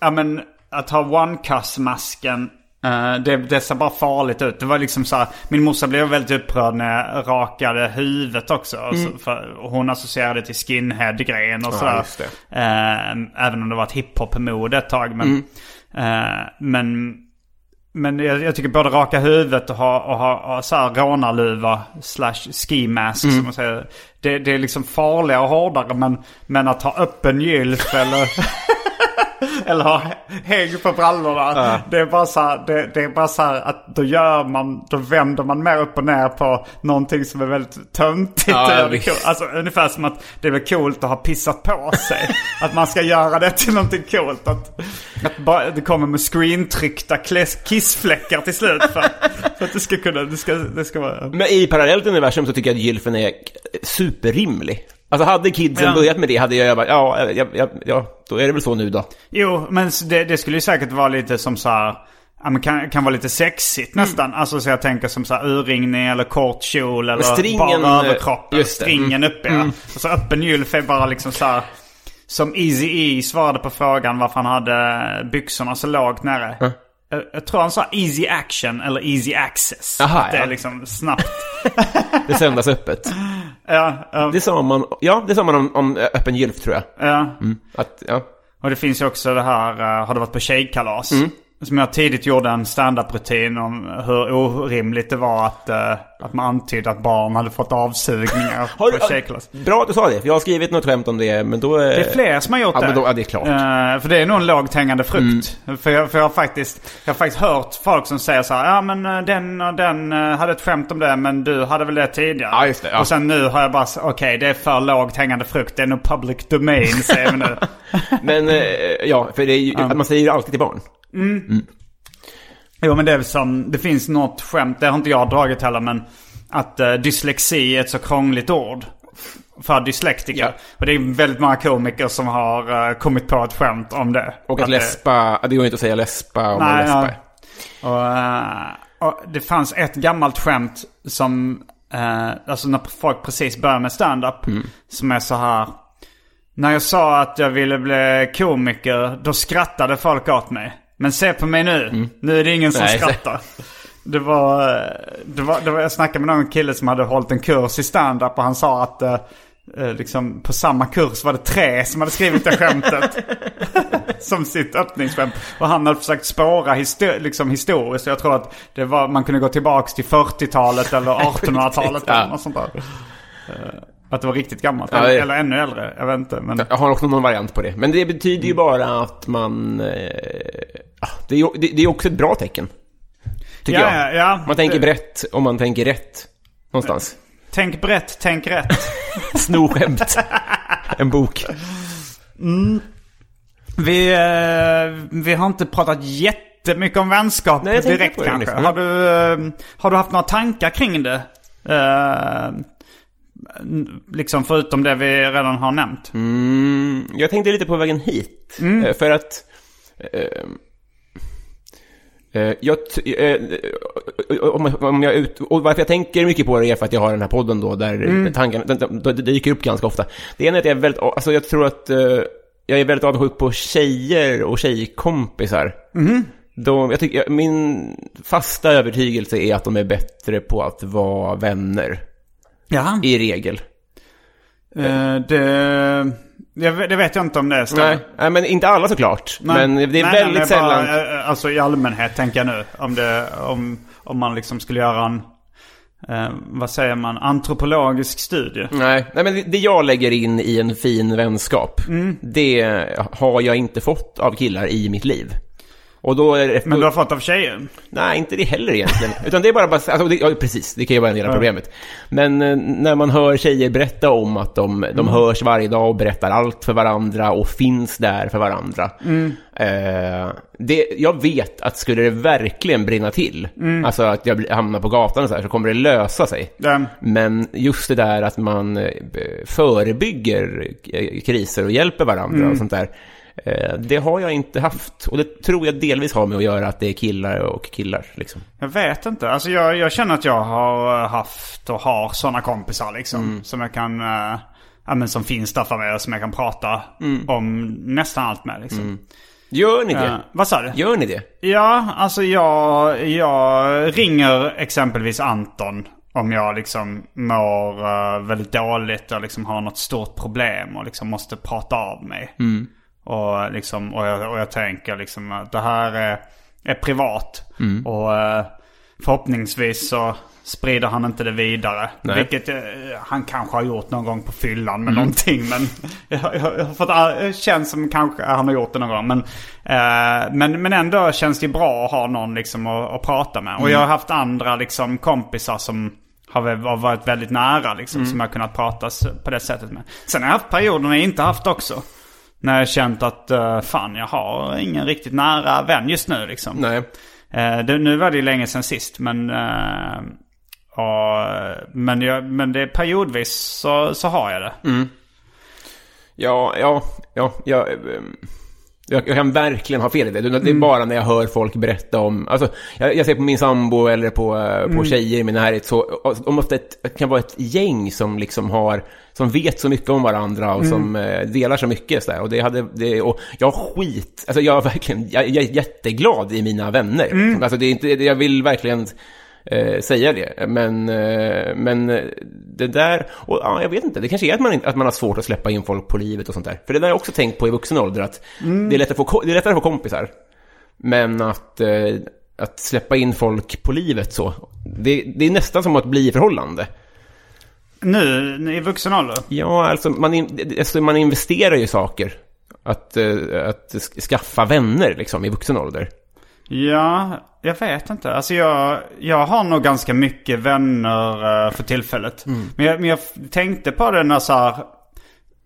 ja men att ha one-cuss-masken. Eh, det, det ser bara farligt ut. Det var liksom så här, min morsa blev väldigt upprörd när jag rakade huvudet också. Och så, för, och hon associerade till skinhead-grejen och Ja, sådär. just det. Eh, även om det var ett hiphop-mode ett tag. Men, eh, men, men jag, jag tycker både raka huvudet och ha, och ha, ha så här rånarluva slash ski mask som man säger. Det, det är liksom farligare och hårdare. Men, men att ha öppen gylf eller... Eller ha häng på brallorna. Det är bara så här, det, det är bara så att då gör man, då vänder man mer upp och ner på någonting som är väldigt töntigt. Ja. Alltså ungefär som att det väl coolt att ha pissat på sig. att man ska göra det till någonting coolt. Att, att bara, det kommer med screentryckta kissfläckar till slut. För, för att det ska kunna, det ska, det ska vara... Men i parallellt universum så tycker jag att gylfen är superrimlig. Alltså hade kidsen Ja. börjat med det hade jag bara, ja, ja, ja, ja, då är det väl så nu då. Jo, men det, det skulle ju säkert vara lite som så här... Ja, men kan, kan vara lite sexigt nästan. Alltså så jag tänker som så här urringning eller kort kjol eller stringen, bara eh, det. Stringen uppe ja. Och så öppen gylf är bara liksom så här... Som Easy E svarade på frågan varför han hade byxorna så lågt nere. jag, jag tror han sa easy action eller easy access. Aha, att det ja. är liksom snabbt. Det är söndagsöppet. ja, ja, Det sa man, ja, det sa man om, om öppen gylf tror jag. ja. Mm. Att, ja. Och det finns ju också det här, eh, har du varit på tjejkalas? Mm. Som jag tidigt gjorde en stand-up-rutin om hur orimligt det var att, eh, att man antydde att barn hade fått avsugningar Har du, på tjejkalas. bra att du sa det, för jag har skrivit något skämt om det, men då... Det är fler som har gjort Ja, det. men då, ja, det är klart. Eh, för det är nog en lågt hängande frukt. Mm. För, jag, för jag, har faktiskt, jag har faktiskt hört folk som säger så här. Ja men den och den hade ett skämt om det men du hade väl det tidigare. Ja, just det, ja. Och sen nu har jag bara okej det är för lågt hängande frukt. Det är nog public domain säger vi nu. Men, eh, ja, för det är ju, man säger ju alltid till barn. Jo men det är som, det finns något skämt, det har inte jag dragit heller men att uh, dyslexi är ett så krångligt ord. För dyslektiker. Ja. Och det är väldigt många komiker som har eh, kommit på ett skämt om det. Och att det- läspa, det går inte att säga läspa om man Nej, läspar. ja. Och, eh, och det fanns ett gammalt skämt som, eh, alltså när folk precis börjar med stand-up. Mm. Som är så här. När jag sa att jag ville bli komiker, då skrattade folk åt mig. Men se på mig nu, nu är det ingen som Mm. Nej, skrattar. Det var, eh, det var, det var, jag snackade med någon kille som hade hållit en kurs i stand-up och han sa att eh, eh, liksom, på samma kurs var det tre som hade skrivit det skämtet. som sitt öppningsskämt. Och han hade försökt spåra histor- liksom historiskt. Jag tror att det var, man kunde gå tillbaka till 40-talet eller 1800-talet Ja. eller något sånt där. Att det var riktigt gammalt. Ja, eller, ännu äldre. Jag vet inte. Men... Jag har också någon variant på det. Men det betyder ju bara att man... Eh, ja, det, är, det, det är också ett bra tecken. Tycker Ja, jag. ja. Man tänker brett och man tänker rätt. Någonstans. Tänk brett, tänk rätt. Snorskämt. en bok. Vi, eh, vi har inte pratat jättemycket om vänskap Nej, direkt kanske. Har du, eh, har du haft några tankar kring det? Eh, liksom förutom det vi redan har nämnt. Mm, jag tänkte lite på vägen hit. Eh, För att... Eh, eh, jag, eh, eh, om, om jag ut, och varför jag tänker mycket på det är för att jag har den här podden då där tankarna, det, det, det dyker upp ganska ofta. Det ena är att jag är väldigt, alltså jag tror att jag är väldigt avundsjuk på tjejer och tjejkompisar. De, jag tycker, min fasta övertygelse är att de är bättre på att vara vänner. Jaha. I regel. Eh, det, det vet jag inte om det stämmer. Nej, nej, men inte alla såklart. Men det är Nej, väldigt nej, sällan... Bara, eh, alltså i allmänhet tänker jag nu. Om, det, om, om man liksom skulle göra en, eh, vad säger man, antropologisk studie. Nej, nej, men det- det jag lägger in i en fin vänskap, Mm. det har jag inte fått av killar i mitt liv. Och då är det... Men du har fått av tjejer? Nej, inte det heller egentligen. Utan det är bara... alltså, det, ja, precis, det kan ju vara en del av problemet. Men eh, när man hör tjejer berätta om att de, de Mm. hörs varje dag och berättar allt för varandra och finns där för varandra. Mm. Eh, det, jag vet att skulle det verkligen brinna till, Mm. alltså att jag blir- hamnar på gatan och så här, så kommer det lösa sig. Den, Men just det där att man eh, förebygger eh, kriser och hjälper varandra och sånt där. Eh, Det har jag inte haft. Och det tror jag delvis har med att göra att det är killar och killar. Liksom. jag vet inte. Alltså jag, jag känner att jag har eh, haft och har sådana kompisar liksom. Mm. Som jag kan, eh, ja men som finns där för mig och som jag kan prata Mm. om nästan allt med liksom. Gör ni det? Eh, vad sa du? Gör ni det? Ja, alltså jag, jag ringer exempelvis Anton om jag liksom mår eh, väldigt dåligt och liksom har något stort problem och liksom måste prata av mig. Och, liksom, och, jag, och jag tänker liksom att det här är, är privat. Och eh, förhoppningsvis så sprider han inte det vidare. Nej. Vilket eh, han kanske har gjort någon gång på fyllan med någonting. Men jag, jag, fått, det känns som kanske han har gjort det någon gång. Men, eh, men, men ändå känns det bra att ha någon liksom att, att prata med. Och jag har haft andra liksom kompisar som har varit väldigt nära liksom. Som jag har kunnat prata på det sättet med. Sen har jag haft perioder när jag inte haft också. När jag känt att uh, fan jag har ingen riktigt nära vän just nu liksom. Nej. Eh, det, nu var det ju länge sedan sist men... och, men, jag, men det periodvis så, så har jag det. Ja, ja, ja, ja. Jag, jag kan verkligen ha fel i det. Det är bara när jag hör folk berätta om... Alltså, jag, jag ser på min sambo eller på, eh, på tjejer i min närhet så de ofta ett, det kan vara ett gäng som liksom har... Som vet så mycket om varandra och som eh, delar så mycket. Så där. Och, det hade, det, och jag skit... Alltså jag, är verkligen, jag, jag är jätteglad i mina vänner. Alltså det är inte, jag vill verkligen eh, säga det. Men, eh, men det där, och ja, jag vet inte, det kanske är att man, att man har svårt att släppa in folk på livet och sånt där. För det där har jag också tänkt på i vuxen ålder, att det, är lättare att få, det är lättare att få kompisar. Men att, eh, att släppa in folk på livet så, det, det är nästan som att bli i förhållande. Nu i vuxen ålder? Ja, alltså man, in, alltså man investerar ju i saker. Att, eh, att sk- skaffa vänner liksom i vuxen ålder. Ja, jag vet inte. Alltså jag, jag har nog ganska mycket vänner eh, för tillfället. Men, jag, men jag tänkte på det när så här,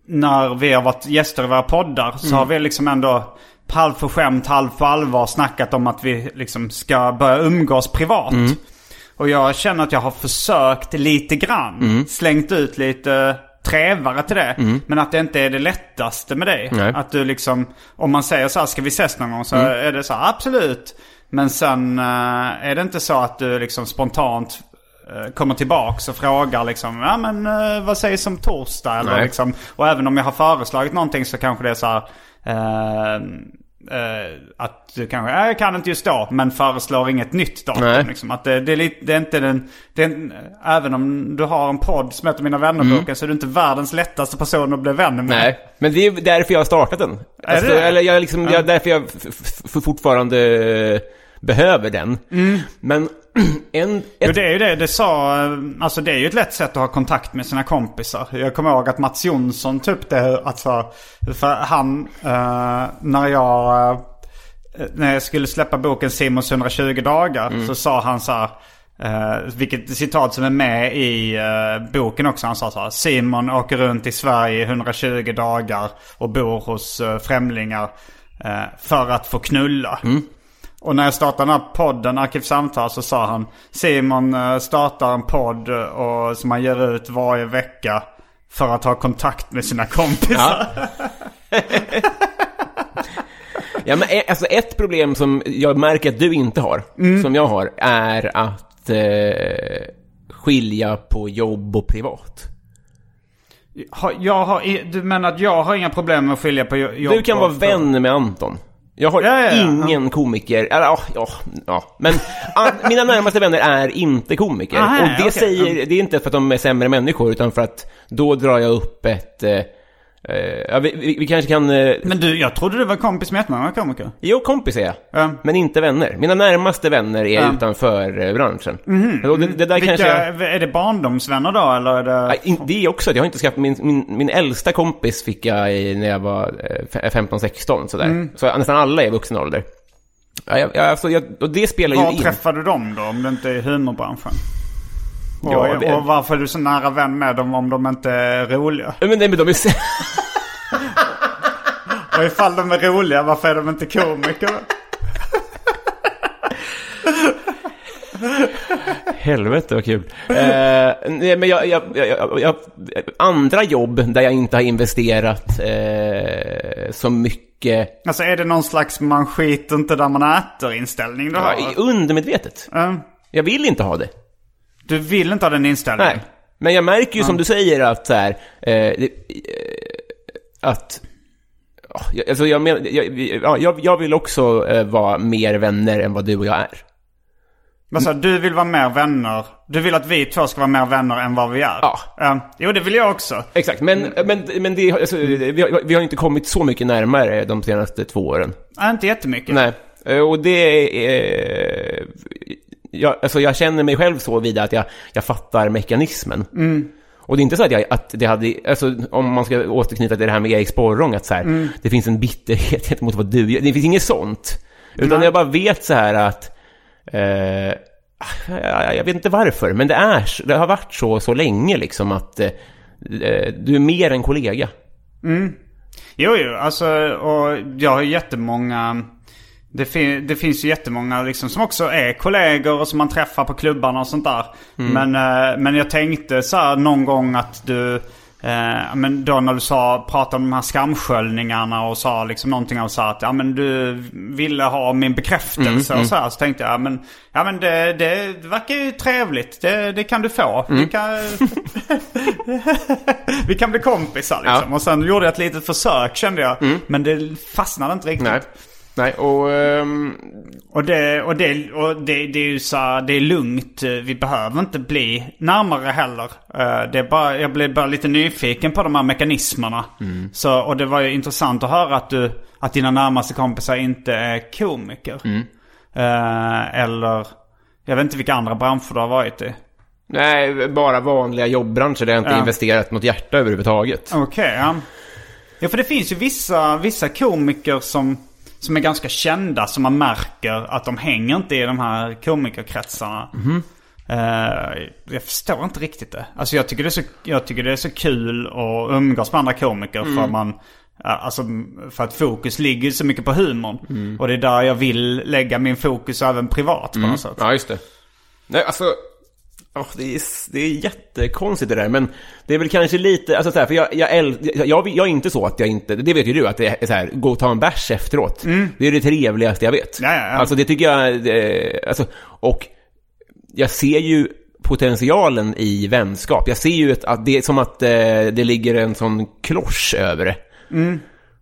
När vi har varit gäster i våra poddar så har vi liksom ändå halv för skämt, halv för allvar snackat om att vi liksom ska börja umgås privat. Och jag känner att jag har försökt lite grann. Slängt ut lite trevare till det. Men att det inte är det lättaste med det. Nej. Att du liksom, om man säger så här, ska vi ses någon gång? Så är det så här, absolut. Men sen eh, är det inte så att du liksom spontant eh, kommer tillbaks och frågar liksom, ja men eh, vad sägs om torsdag? Eller Nej. liksom, och även om jag har föreslagit någonting så kanske det är så här, eh, att du kanske, "Nej, jag kan inte just då, men föreslår inget nytt datum. Liksom. Att det, det, är lite, det är inte den, är, en- även om du har en podd som heter Mina vännerboken så är du inte världens lättaste person att bli vän med. Nej, men det är därför jag har startat den. Alltså, eller jag liksom, jag, därför jag fortfarande eh, behöver den. Men en... Jo Ett, det är ju det. Det sa, alltså det är ju ett lätt sätt att ha kontakt med sina kompisar. Jag kommer ihåg att Mats Jonsson upp det. Alltså, för han, eh, när jag, eh, när jag skulle släppa boken Simons 120 dagar. Så sa han så här, eh, vilket citat som är med i eh, boken också. Han sa så här, Simon åker runt i Sverige i 120 dagar och bor hos uh, främlingar eh, för att få knulla. Och när jag startade den här podden, Arkivsamtal, så sa han Simon eh, startar en podd eh, och, som han ger ut varje vecka för att ha kontakt med sina kompisar. ja, men e- alltså ett problem som jag märker att du inte har, som jag har, är att eh, skilja på jobb och privat. Jag har, du menar att jag har inga problem med att skilja på jo- jobb Du kan och vara vän med Anton. Jag har Ja, ja, ja. ingen komiker, eller ja, ja, ja. men an, mina närmaste vänner är inte komiker. Aha, och det okej. säger, det är inte för att de är sämre människor, utan för att då drar jag upp ett... Eh, ja, vi, vi, vi kanske kan... Eh, Men du, jag trodde du var kompis med jättemånga komiker. jo, kompis är jag. Ja. Men inte vänner. Mina närmaste vänner är Ja. Utanför eh, branschen. Och det, det där Vilka, kanske... Jag, Är det barndomsvänner då eller är det... In- det är också att jag har inte skaffat... Min, min, min äldsta kompis fick jag i, när jag var eh, 15-16 sådär. Mm. Så nästan alla är vuxen ålder. Ja, jag, alltså, jag, och det spelar ju Var in. träffar du dem då om det inte är humorbranschen? Och, Ja, det- och varför är du så nära vän med dem om de inte är roliga? Ja, Men, nej, men de är... Och ifall de är roliga, varför är de inte komiker? Helvete vad kul. Eh, nej, men jag, jag, jag, jag, andra jobb där jag inte har investerat eh, så mycket, Alltså är det någon slags man skiter inte där man äter inställning du ja, har? i- undermedvetet. Ja. Jag vill inte ha det. Du vill inte ha den inställningen? Nej. Men jag märker ju som du säger att så här, eh, det, eh, att jag- Alltså jag, men, jag, ja, jag, jag vill också eh, vara mer vänner än vad du och jag är. Vad sa du? Vill vara mer vänner? Du vill att vi två ska vara mer vänner än vad vi är? Ja. jo, det vill jag också. Exakt, men, men, men det, alltså, vi, har, vi har inte kommit så mycket närmare de senaste två åren. Nej, inte jättemycket. Nej, eh, och det är... Jag, alltså jag känner mig själv så vida att jag, jag fattar mekanismen. Och det är inte så att, jag, att det hade, alltså om man ska återknyta till det här med Erik Sporrong, att så här, det finns en bitterhet gentemot vad du gör. Det finns inget sånt. Utan Nej. jag bara vet så här att, eh, jag, jag vet inte varför, men det är det har varit så så länge liksom att eh, du är mer än kollega. Jo, jo, alltså och jag har jättemånga... Det, fin- det finns ju jättemånga liksom som också är kollegor och som man träffar på klubbarna och sånt där. Men, eh, men jag tänkte så här någon gång att du... Eh, men då när du sa, pratade om de här skamsköljningarna och sa liksom någonting och sa att ja men du ville ha min bekräftelse och så här. Så tänkte jag, ja men, ja, men det, det verkar ju trevligt. Det, det kan du få. Vi, kan, vi kan bli kompisar liksom. Ja. Och sen gjorde jag ett litet försök kände jag. Men det fastnade inte riktigt. Nej. Nej, och... ehm, Och, det, och, det, och det, det är ju så här, det är lugnt. Vi behöver inte bli närmare heller. Eh, Det är bara, jag blev bara lite nyfiken på de här mekanismerna. Så, och det var ju intressant att höra att, du, att dina närmaste kompisar inte är komiker. Eh, eller, jag vet inte vilka andra branscher du har varit i. nej, bara vanliga jobbbranscher där jag inte Ja. investerat något hjärta överhuvudtaget. Okej, ja. Ja, för det finns ju vissa, vissa komiker som, som är ganska kända som man märker att de hänger inte i de här komikerkretsarna. Eh, jag förstår inte riktigt det. Alltså jag tycker det är så, jag tycker det är så kul att umgås med andra komiker för man Alltså för att fokus ligger så mycket på humorn. Och det är där jag vill lägga min fokus även privat på något sätt. Ja, just det. Nej, alltså... åh, det, är, det är jättekonstigt det där, men det är väl kanske lite, alltså så här, för jag, jag, äl- jag, jag, jag är inte så att jag inte, det vet ju du, att det är så här, gå och ta en bärs efteråt. Det är det trevligaste jag vet. Ja, ja, ja. Alltså det tycker jag, eh, alltså, och jag ser ju potentialen i vänskap. Jag ser ju ett, att det är som att eh, det ligger en sån klosch över det. Mm.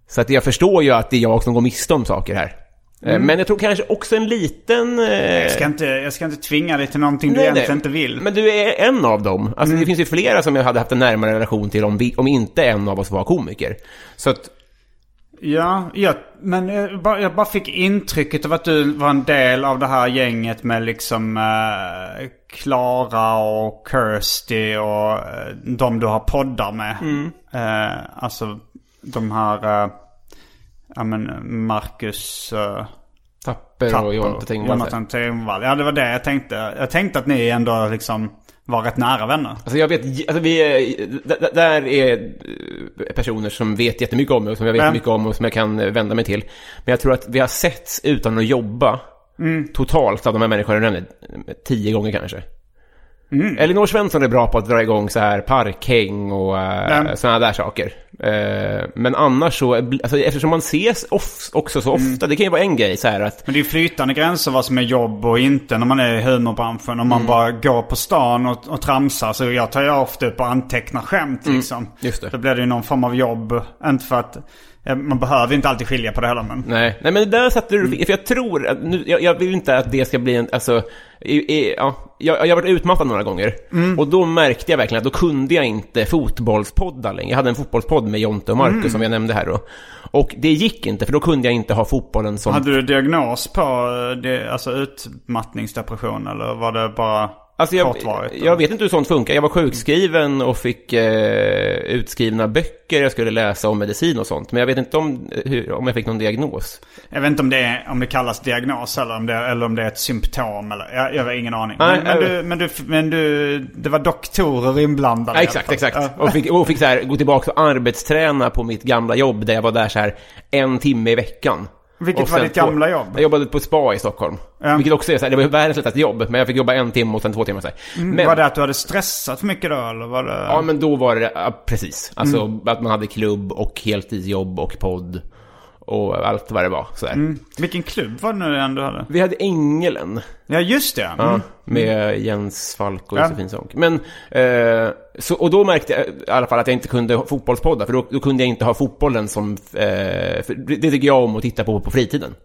Så att jag förstår ju att det är jag som går miste om saker här. Eh, Men jag tror kanske också en liten... Eh, Mm. Jag ska, inte, jag ska inte tvinga dig till någonting du Nej, egentligen nej. inte vill. Men du är en av dem. Alltså Mm. det finns ju flera som jag hade haft en närmare relation till om, vi, om inte en av oss var komiker. Så att, Ja, ja men jag bara, jag bara fick intrycket av att du var en del av det här gänget med liksom eh, och Kirsty och eh, de du har poddar med. Eh, alltså de här, eh, ja men Marcus eh, Tapper, Tapper och Jonte Tengvall. Jonathan Tengvall. Ja det var det jag tänkte. Jag tänkte att ni ändå liksom var rätt nära vänner. Alltså jag vet, alltså vi är, där är eh, personer som vet jättemycket om mig och som jag vet mycket om och som jag kan eh, vända mig till. Men jag tror att vi har setts utan att jobba Mm. totalt av de här människorna eh, tio gånger kanske. Mm. Elinor Svensson är bra på att dra igång så här parkhäng och uh, Ja. sådana där saker. Eh, men annars så, alltså, eftersom man ses of, också så Mm. ofta, det kan ju vara en grej så här att Men det är flytande gränser vad som är jobb och inte när man är i humorbranschen. Om man bara går på stan och, och tramsar. Så jag tar ju ofta upp och antecknar skämt liksom. just det. Då blir det ju någon form av jobb. Inte för att... eh, Man behöver inte alltid skilja på det heller men... Nej, nej men där satte du, för jag tror, att nu, jag, jag vill inte att det ska bli en, alltså, i, i, ja, jag, jag har varit utmattad några gånger. Och då märkte jag verkligen att då kunde jag inte fotbollspodda längre. Jag hade en fotbollspodd med Jonte och Marcus som jag nämnde här då. Och det gick inte, för då kunde jag inte ha fotbollen som... Hade du diagnos på eh, det, alltså utmattningsdepression eller var det bara Alltså jag, jag vet inte hur sånt funkar. Jag var sjukskriven och fick eh, utskrivna böcker jag skulle läsa om medicin och sånt. Men jag vet inte om, hur, om jag fick någon diagnos. Jag vet inte om det, är, om det kallas diagnos eller om det, eller om det är ett symptom. Eller, jag, jag har ingen aning. Nej, men, men, du, men, du, men du, det var doktorer inblandade Ja, exakt, exakt. Ja. Och fick, och fick så här, gå tillbaka och arbetsträna på mitt gamla jobb där jag var där så här en timme i veckan. Vilket var ditt gamla jobb? Jag jobbade på spa i Stockholm. Ja. Vilket också är så här, det var världens lättaste jobb, men jag fick jobba en timme och sen två timmar så här. Men, Var det att du hade stressat för mycket då eller var det... Ja, men då var det, ja, precis. Alltså Mm. att man hade klubb och heltidsjobb och podd. Och allt vad det var. Så här. Vilken klubb var det nu igen du hade? Vi hade Ängelen. Ja just det. Ja, Mm. Med Jens Falk och Ja. Josefin Sonck. Men, eh, så, och då märkte jag i alla fall att jag inte kunde fotbollspodda, för då, då kunde jag inte ha fotbollen som... Eh, det tycker jag om att titta på på fritiden.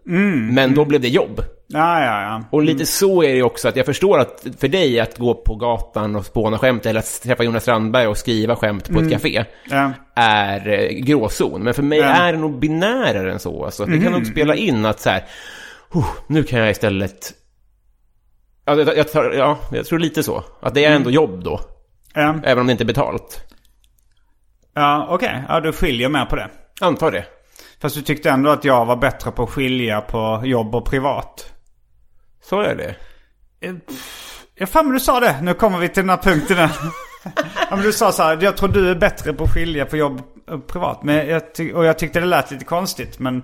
Men då blev det jobb. Ja, ja, ja. Och lite så är det också, att jag förstår att för dig att gå på gatan och spåna skämt, eller att träffa Jonas Strandberg och skriva skämt på ett café, Ja. är eh, gråzon. Men för mig är det nog binärare än så. Alltså, det kan nog spela in att så här, "Oh, nu kan jag istället... Ja, jag, jag, tar, ja, jag tror lite så. Att det är ändå jobb då, Ja, även om det inte är betalt. ja okej. Ja, du skiljer mer på det. Antar det. Fast du tyckte ändå att jag var bättre på att skilja på jobb och privat. Så är det. Ja, fan men du sa det. Nu kommer vi till den här punkten. ja, men du sa så här, jag tror du är bättre på att skilja på jobb och privat. Men jag och jag tyckte det lät lite konstigt. Men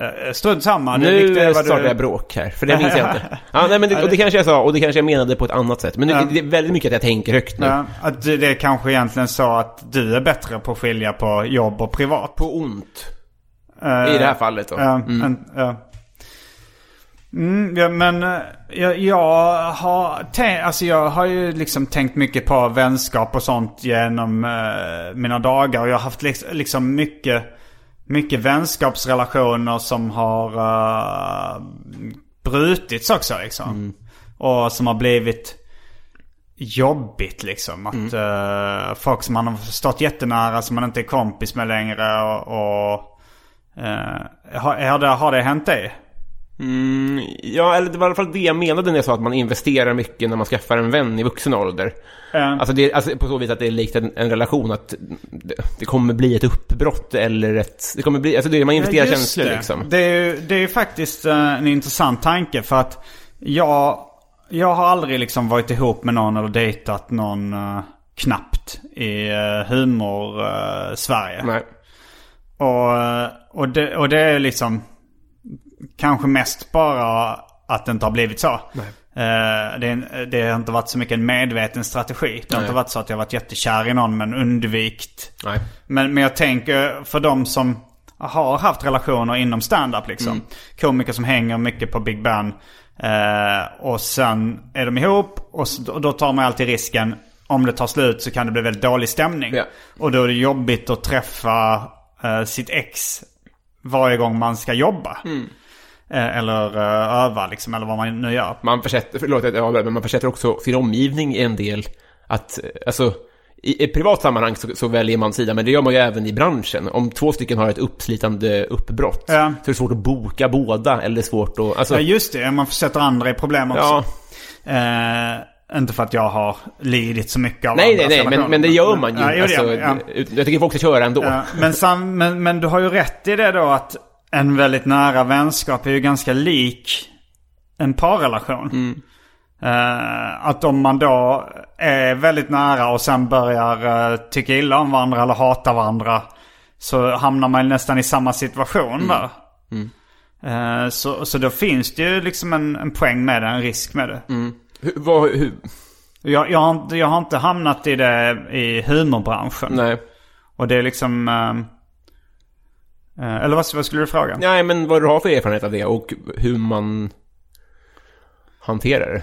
Uh, strunt samma. Nu startar du- jag bråk här, för det minns jag inte. Ja, nej, men det, och det kanske jag sa, och det kanske jag menade på ett annat sätt. Men det, Ja. det är väldigt mycket att jag tänker högt nu. Ja, att det kanske egentligen så att du är bättre på att skilja på jobb och privat. På ont. Eh, I det här fallet då. Ja, Mm. ja. Mm, ja, men eh, jag, jag har tänkt, alltså jag har ju liksom tänkt mycket på vänskap och sånt genom eh, mina dagar. Och jag har haft liks- liksom mycket, mycket vänskapsrelationer som har uh, brutits också liksom. Och som har blivit jobbigt liksom. Att eh, folk som man har stått jättenära som man inte är kompis med längre och... och eh, har, har, det, har det hänt dig? Mm, ja, eller det var i alla fall det jag menade när jag sa att man investerar mycket när man skaffar en vän i vuxen ålder. Eh, Alltså, det, alltså på så vis att det är likt en, en relation, att det, det kommer bli ett uppbrott eller ett... Det kommer bli, alltså det, man investerar Ja, känslor det. liksom. Det är ju det är ju faktiskt eh, en intressant tanke för att jag, jag har aldrig liksom varit ihop med någon eller dejtat någon eh, knappt i uh, humor-Sverige. Nej. Och, eh, och, det, och det är liksom kanske mest bara att det inte har blivit så. Eh, det, det har inte varit så mycket en medveten strategi. Det har Nej. inte varit så att jag varit jättekär i någon men undvikt. Nej. Men, men jag tänker för de som har haft relationer inom stand-up liksom. Komiker som hänger mycket på Big Ben. Eh, och sen är de ihop och, så, och då tar man alltid risken. Om det tar slut så kan det bli väldigt dålig stämning. Ja. Och då är det jobbigt att träffa eh, sitt ex varje gång man ska jobba. Eh, eller eh, öva liksom, eller vad man nu gör. Man försätter, förlåt att jag men man försätter också sin omgivning i en del att, eh, alltså, i ett privat sammanhang så, så väljer man sida, men det gör man ju även i branschen. Om två stycken har ett uppslitande uppbrott Ja. så är det svårt att boka båda, eller svårt att, alltså, Ja just det, man försätter andra i problem också. ja, Eh, inte för att jag har lidit så mycket av nej, nej, nej, men, men det gör man ju. Ja, det alltså, man, ja. Jag tycker folk ska köra ändå. Ja, men, sam, men, men du har ju rätt i det då att en väldigt nära vänskap är ju ganska lik en parrelation. Mm. Eh, att om man då är väldigt nära och sen börjar uh, tycka illa om varandra eller hata varandra. Så hamnar man nästan i samma situation Mm. där. Eh, så, så då finns det ju liksom en, en poäng med det, en risk med det. Hur, vad, hur, Jag, jag, har inte, jag har inte hamnat i det i humorbranschen. nej. Och det är liksom... Eh, eller vad, vad skulle du fråga? nej, men vad du har för erfarenhet av det och hur man hanterar det.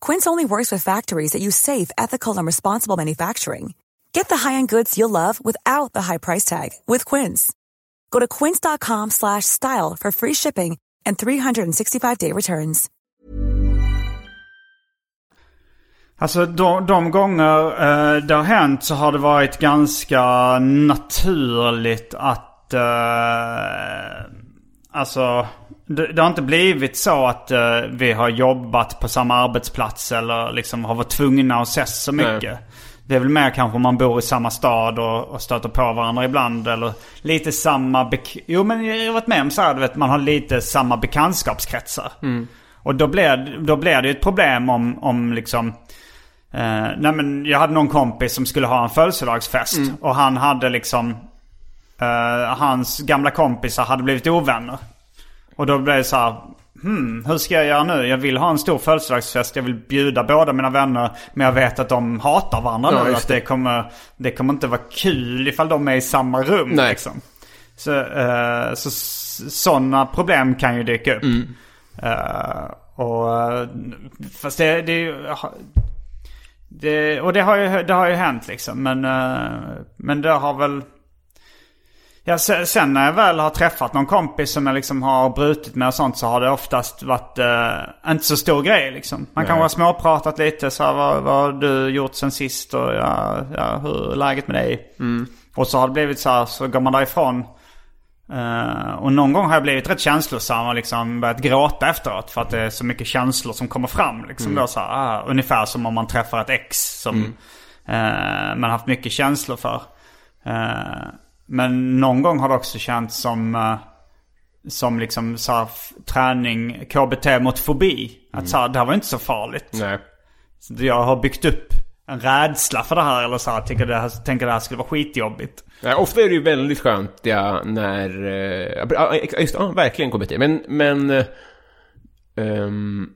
Quince only works with factories that use safe, ethical, and responsible manufacturing. Get the high-end goods you'll love without the high price tag with Quince. Go to quince.com slash style for free shipping and 365-day returns. Alltså de, de gånger eh, det har hänt så har det varit ganska naturligt att... Eh, alltså det, det har inte blivit så att eh, vi har jobbat på samma arbetsplats eller liksom har varit tvungna att ses så mycket. Det är väl mer kanske om man bor i samma stad och, och stöter på varandra ibland. Eller lite samma... Jo men jag har varit med om så här, du vet, man har lite samma bekantskapskretsar. Och då blir, då blir det ju ett problem om, om liksom... Eh, nej men jag hade någon kompis som skulle ha en födelsedagsfest. Och han hade liksom... Eh, hans gamla kompisar hade blivit ovänner. Och då blev det så här... Hmm, hur ska jag göra nu? Jag vill ha en stor födelsedagsfest. Jag vill bjuda båda mina vänner. Men jag vet att de hatar varandra Ja, nu. Att det kommer, det kommer inte vara kul ifall de är i samma rum. Nej. Liksom. Så, eh, så sådana problem kan ju dyka upp. Mm. Eh, och, eh, fast det, det, det, och det har ju, det har ju hänt liksom. Men, eh, men det har väl... Ja, se- sen när jag väl har träffat någon kompis som jag liksom har brutit med och sånt så har det oftast varit eh, inte så stor grej liksom. Man kan Nej. ha småpratat lite så här, vad, vad har du gjort sen sist och ja, ja, hur är läget med dig? Och så har det blivit så här, så går man därifrån. Eh, och någon gång har jag blivit rätt känslosam och liksom börjat gråta efteråt. För att det är så mycket känslor som kommer fram. Liksom då, så här, ah, ungefär som om man träffar ett ex som eh, man haft mycket känslor för. Men någon gång har det också känts som, eh, som liksom så här, träning, KBT mot fobi. Att så här, det här var inte så farligt. Nej. Så jag har byggt upp en rädsla för det här. Eller så här, tänker det här, tänker det här skulle vara skitjobbigt. Nej, ofta är det ju väldigt skönt ja, när... eh, Ja, just, ja, verkligen KBT. Men, men... ehm,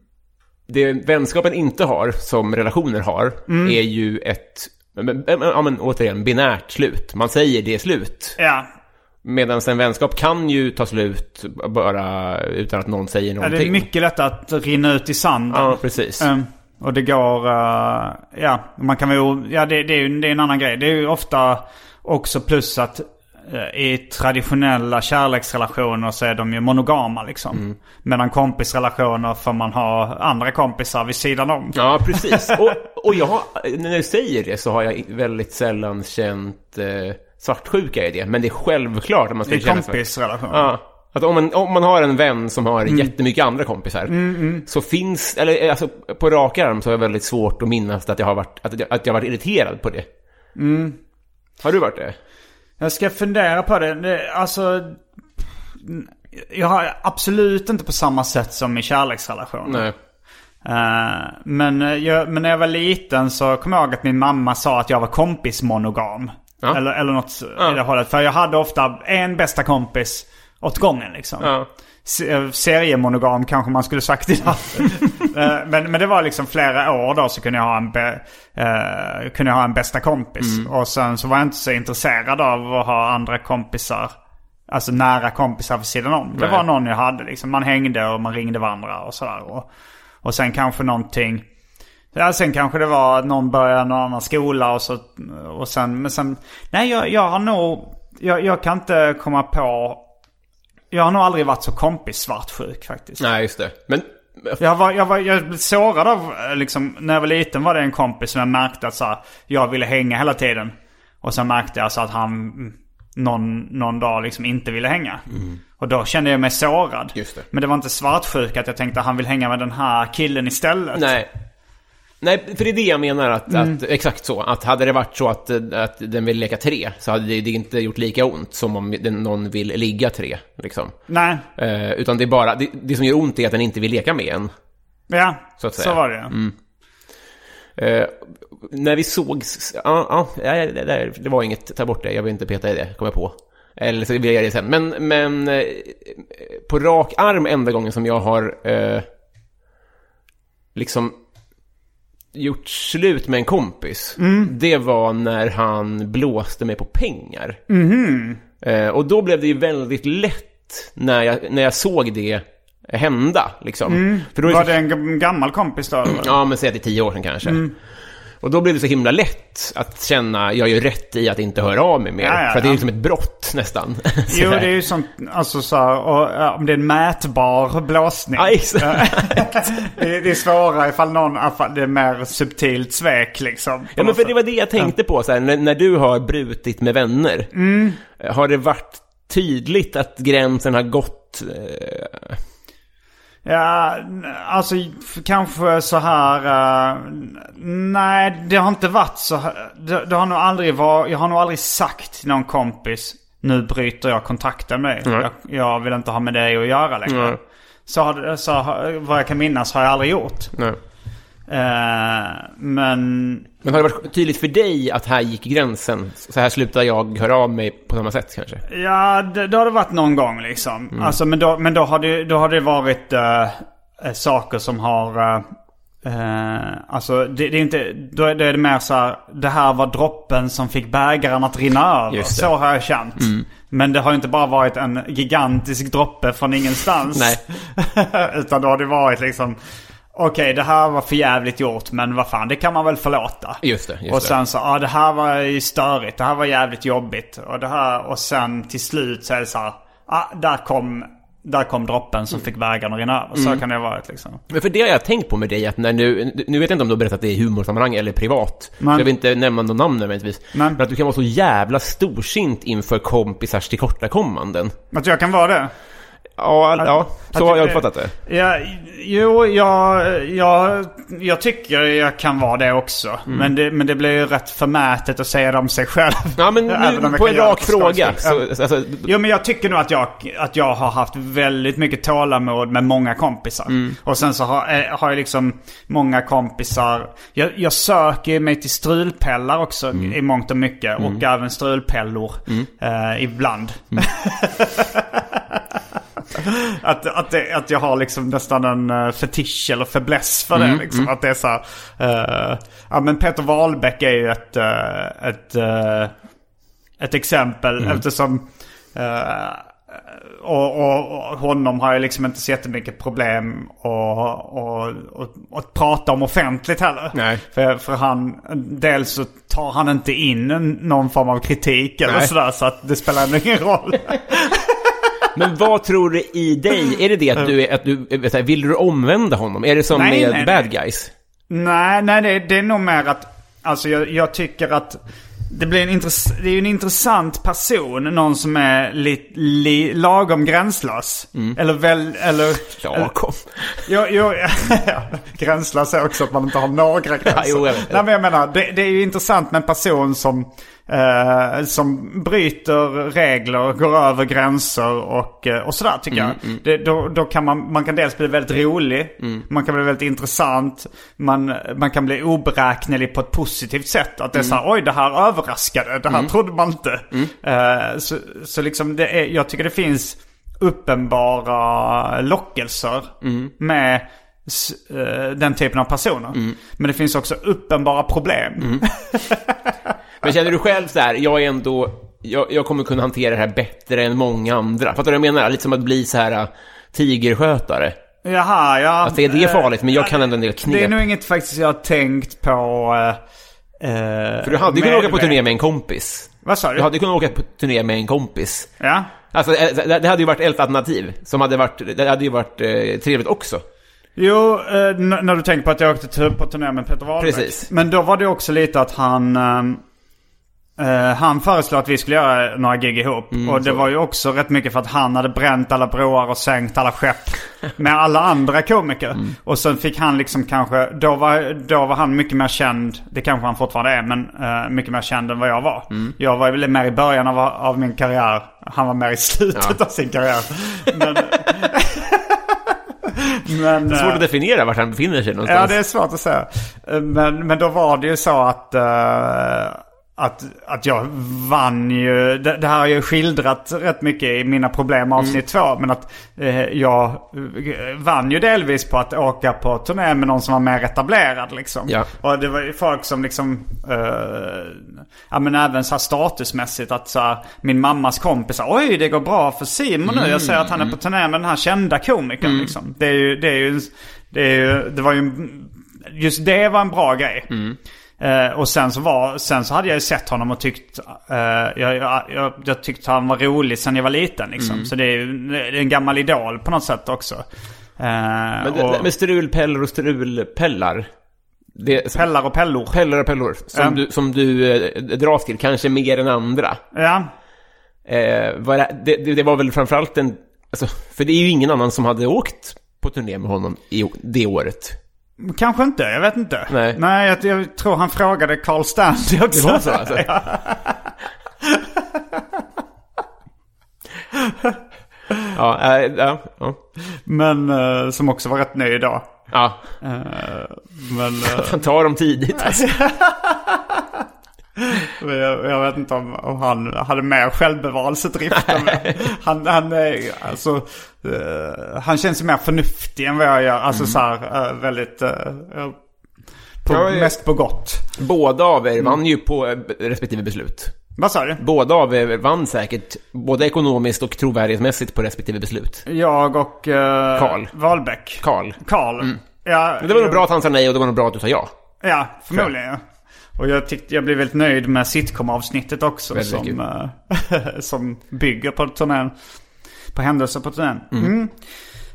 det vänskapen inte har, som relationer har, är ju ett... Men, men, ja, men återigen, binärt slut. Man säger det är slut. Ja, Medan en vänskap kan ju ta slut bara utan att någon säger Ja, någonting. det är mycket lätt att rinna ut i sanden. Ja, precis. Ehm, och det går, eh, ja, man kan väl, ja det, det, är ju det är en annan grej. Det är ju ofta också plus att i traditionella kärleksrelationer så är de ju monogama liksom. Mm. Medan kompisrelationer får man ha andra kompisar vid sidan om. Ja, precis. Och, och jag har, när du säger det så har jag väldigt sällan känt eh, svartsjuka i det. Men det är självklart att man ska I känna så. kompisrelationer. Ja. Att om man, om man har en vän som har Mm. jättemycket andra kompisar. Så finns, eller alltså på rak arm så har jag väldigt svårt att minnas att jag har varit, att jag, att jag har varit irriterad på det. Mm. Har du varit det? Jag ska fundera på det. det. Alltså, jag har absolut inte på samma sätt som i kärleksrelationer. Nej. Eh, men, eh, jag, men när jag var liten så kom jag ihåg att min mamma sa att jag var kompismonogam. Ja. Eller, eller något Ja. i det hållet. För jag hade ofta en bästa kompis åt gången liksom. Ja. Eh, Seriemonogam kanske man skulle sagt idag. Eh, men, men det var liksom flera år då så kunde jag ha en, be, eh, kunde jag ha en bästa kompis. Mm. Och sen så var jag inte så intresserad av att ha andra kompisar. Alltså nära kompisar vid sidan om. Det Nej. var någon jag hade liksom. Man hängde och man ringde varandra och sådär. Och, och sen kanske någonting. Ja, sen kanske det var att någon började någon annan skola och så. Och sen, men sen. Nej, jag, jag har nog. Jag, jag kan inte komma på. Jag har nog aldrig varit så kompis svartsjuk faktiskt. Nej, just det. Men, Jag, var, jag, var, jag blev sårad av, eh, liksom, när jag var liten var det en kompis som jag märkte att så här, jag ville hänga hela tiden. Och sen märkte jag så att han mm, någon, någon dag liksom inte ville hänga. Och då kände jag mig sårad. Mm. Just det. Men det var inte svartsjuk att jag tänkte att han vill hänga med den här killen istället. nej. Nej, för det är det jag menar att, Mm. att exakt så. Att hade det varit så att, att den vill leka tre så hade det, det inte gjort lika ont som om den, någon vill ligga tre. Liksom. Nej, Eh, utan det är bara, det, det som gör ont är att den inte vill leka med en. ja, Så så, var det Eh, när vi sågs, ja, ja, det, det, det var inget, ta bort det, jag vill inte peta i det, kom jag på. Eller så vill jag göra det sen. Men, men eh, på rak arm enda gången som jag har eh, liksom gjort slut med en kompis. Det var när han blåste mig på pengar. Eh, och då blev det ju väldigt lätt när jag, när jag såg det hända. Liksom. För då Var det en gammal kompis då? eller? Ja, men säg att det är tio år sedan kanske. Och då blev det så himla lätt att känna, jag gör rätt i att inte höra av mig mer. Ja, ja, för det är liksom ett brott nästan. Jo, det är ju sånt, alltså så här, och, om det är en mätbar blåsning. Ja, exakt. det, är- det är svårare ifall någon, ifall det är mer subtilt svek liksom. Ja, men för det var det jag tänkte på, så här, när, när du har brutit med vänner. Mm. Har det varit tydligt att gränsen har gått? Eh, Ja, alltså kanske så här. eh, nej, det har inte varit så här. Det, det har nog aldrig varit. Jag har nog aldrig sagt till någon kompis. Nu bryter jag kontakten med dig. Jag, jag vill inte ha med dig att göra längre. Nej. Så, så vad jag kan minnas har jag aldrig gjort. Nej. Eh, men Men har det varit tydligt för dig att här gick gränsen? Så här slutar jag höra av mig på samma sätt kanske? Ja, det, det har det varit någon gång liksom. Mm. Alltså, men då, men då, har det, då har det varit eh, saker som har... eh, alltså det, det är inte... Då är, då är det mer så här. Det här var droppen som fick bägaren att rinna över. Mm. Så har jag känt. Men det har inte bara varit en gigantisk droppe från ingenstans. Nej. Utan då har det varit liksom... Okej, det här var för jävligt gjort, men vad fan, det kan man väl förlåta. Just det, just och sen så, ja det här var ju störigt, det här var jävligt jobbigt. Och det här, och sen till slut så är det så här, ja där kom, där kom droppen som fick vägarna att rinna över. Så Mm. kan det ha varit liksom. Men för det har jag tänkt på med dig, att när nu, nu vet jag inte om du har berättat det i humorsammanhang eller privat. Men- Jag vill inte nämna någon namn nödvändigtvis. Men- Men att du kan vara så jävla storsint inför kompisars tillkortakommanden. Att jag kan vara det. Ja, ja så har jag uppfattat det. Ja, jo, jag, jag, jag tycker jag kan vara det också. Mm. Men, det, men det blir ju rätt förmätet att säga det om sig själv. Ja, men nu på en rak fråga. Så, alltså, Jo men jag tycker nog att jag, att jag har haft väldigt mycket tålamod med många kompisar. Mm. Och sen så har, eh, har jag liksom många kompisar. Jag, jag söker mig till strulpellar också Mm. i mångt och mycket. Och även strulpellor eh, ibland. Mm. att, att, det, att jag har liksom nästan en uh, fetisch eller fäbless för Mm, det. Liksom. Att det är så här, eh, Ja men Peter Wahlbeck är ju ett, eh, ett, eh, ett exempel Mm. eftersom eh, och, och, och honom har jag liksom inte så jättemycket problem att prata om offentligt heller. Nej. För, för han, dels så tar han inte in någon form av kritik eller sådär så att det spelar ingen roll. men vad tror du i dig? Är det det att du, är, att du vill du omvända honom? Är det som Nej, med nej, bad guys? Nej, nej det, det är nog mer att... Alltså jag, jag tycker att det blir en intress, det är ju en intressant person. Någon som är li, li, lagom gränslös. Eller väl, eller... Mm. Lagom. Jo, jo, ja, gränslös är också att man inte har några gränser. Ja, jo. Nej, men jag menar, det, det är ju intressant med en person som, eh, som bryter regler, går över gränser och, eh, och sådär tycker Mm, jag. Det, då, då kan man, man kan dels bli väldigt rolig, Mm. man kan bli väldigt intressant, man, man kan bli oberäknelig på ett positivt sätt. Att det är så Mm. här, oj det här överraskade, det här trodde man inte. Eh, så, så liksom det är, jag tycker det finns uppenbara lockelser Mm. med eh, den typen av personer. Mm. Men det finns också uppenbara problem. Men känner du själv så här, jag är ändå, jag, jag kommer kunna hantera det här bättre än många andra. Fattar du vad jag menar? Lite som att bli så här äh, tigerskötare. Jaha, ja. Alltså, är det farligt? Men jag kan ändå en del knep. Det är nog inget faktiskt jag har tänkt på. eh, eh, För du hade ju kunnat åka på turné med en kompis. Vad sa du? Du hade kunnat åka på turné med en kompis. Ja. Alltså, eh, det det hade ju varit ett alternativ. Som hade varit, det hade ju varit eh, trevligt också. Jo, eh, när du tänker på att jag åkte på turné med Peter Wahlbeck. Precis. Men då var det också lite att han... eh, han föreslog att vi skulle göra några gig ihop. Mm, och det var ju också rätt mycket för att han hade bränt alla broar och sänkt alla skepp. med alla andra komiker. Mm. Och sen fick han liksom kanske... Då var, då var han mycket mer känd. Det kanske han fortfarande är. Men eh, mycket mer känd än vad jag var. Mm. Jag var väl mer i början av, av min karriär. Han var mer i slutet Ja. av sin karriär. Men... men Det är svårt eh, att definiera vart han befinner sig Ja, någonstans. det är svårt att säga. Eh, Men, men då var det ju så att, eh, att, att jag vann ju. Det, det här har jag ju skildrat rätt mycket i mina problem avsnitt två. Men att eh, jag eh, vann ju delvis på att åka på turné med någon som var mer etablerad liksom. Ja. Och det var ju folk som liksom, eh, ja men även så här statusmässigt att så här, min mammas kompisar, oj det går bra för Simon nu. Jag ser att han är på turné med den här kända komikern liksom. Det är ju, det är ju, det är ju, det var ju, just det var en bra grej. Eh, och sen så, var, sen så hade jag ju sett honom och tyckt, eh, jag, jag, jag, jag tyckte han var rolig sen jag var liten liksom. Så det är ju det är en gammal idol på något sätt också. Eh, Men och, med strulpellar och strulpellar. Det, pellar och pellor. pellar och pellor. Som Ja. du, som du eh, dras till, kanske mer än andra. Ja. Eh, var det, det, det var väl framförallt en... Alltså, för det är ju ingen annan som hade åkt på turné med honom i det året. Kanske inte, jag vet inte. Nej. Nej jag, jag tror han frågade Carl Stanley också. Det var så alltså? ja, äh, ja, ja. Men eh, som också var rätt nöjd då. ja. Eh, men Han tar dem tidigt alltså. jag, jag vet inte om, om han hade mer självbevarelsedrift. än mig. han, han, alltså, eh, han känns ju mer förnuftig än vad jag gör. Alltså så här, eh, väldigt... eh, eh, på, Ja, ja. Mest på gott. Båda av er vann ju på eh, respektive beslut. Vad sa du? Båda av er vann säkert, både ekonomiskt och trovärdighetsmässigt på respektive beslut. Jag och uh, Karl. Wahlbeck. Karl. Karl. Ja, Men det var nog bra att han sa nej och det var nog bra att du sa ja. Ja, förmodligen ja. Och jag tyckte jag blev väldigt nöjd med sitcom-avsnittet också. Väldigt som, eh, som bygger på turnén. På händelser på turnén. Mm.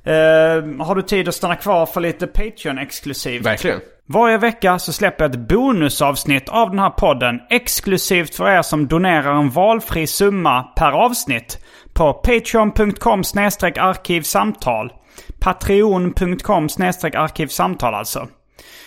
Eh, har du tid att stanna kvar för lite Patreon-exklusivt? Verkligen. Varje vecka så släpper jag ett bonusavsnitt av den här podden exklusivt för er som donerar en valfri summa per avsnitt på patreon.com arkivsamtal. Patreon.com arkivsamtal alltså.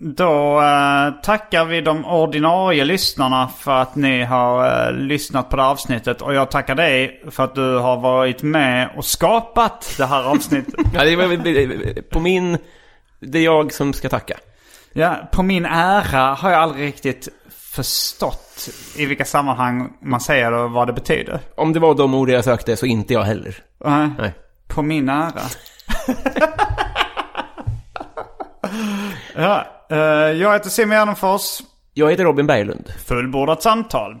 Då eh, tackar vi de ordinarie lyssnarna för att ni har eh, lyssnat på det här avsnittet. Och jag tackar dig för att du har varit med och skapat det här avsnittet. Ja, det var på min... Det är jag som ska tacka. ja, på min ära har jag aldrig riktigt förstått i vilka sammanhang man säger och vad det betyder. Om det var de ord jag sökte så inte jag heller. Nej. Nej. På min ära. ja, eh, jag heter Simon Gärdenfors. Jag heter Robin Berglund. Fullbordat samtal.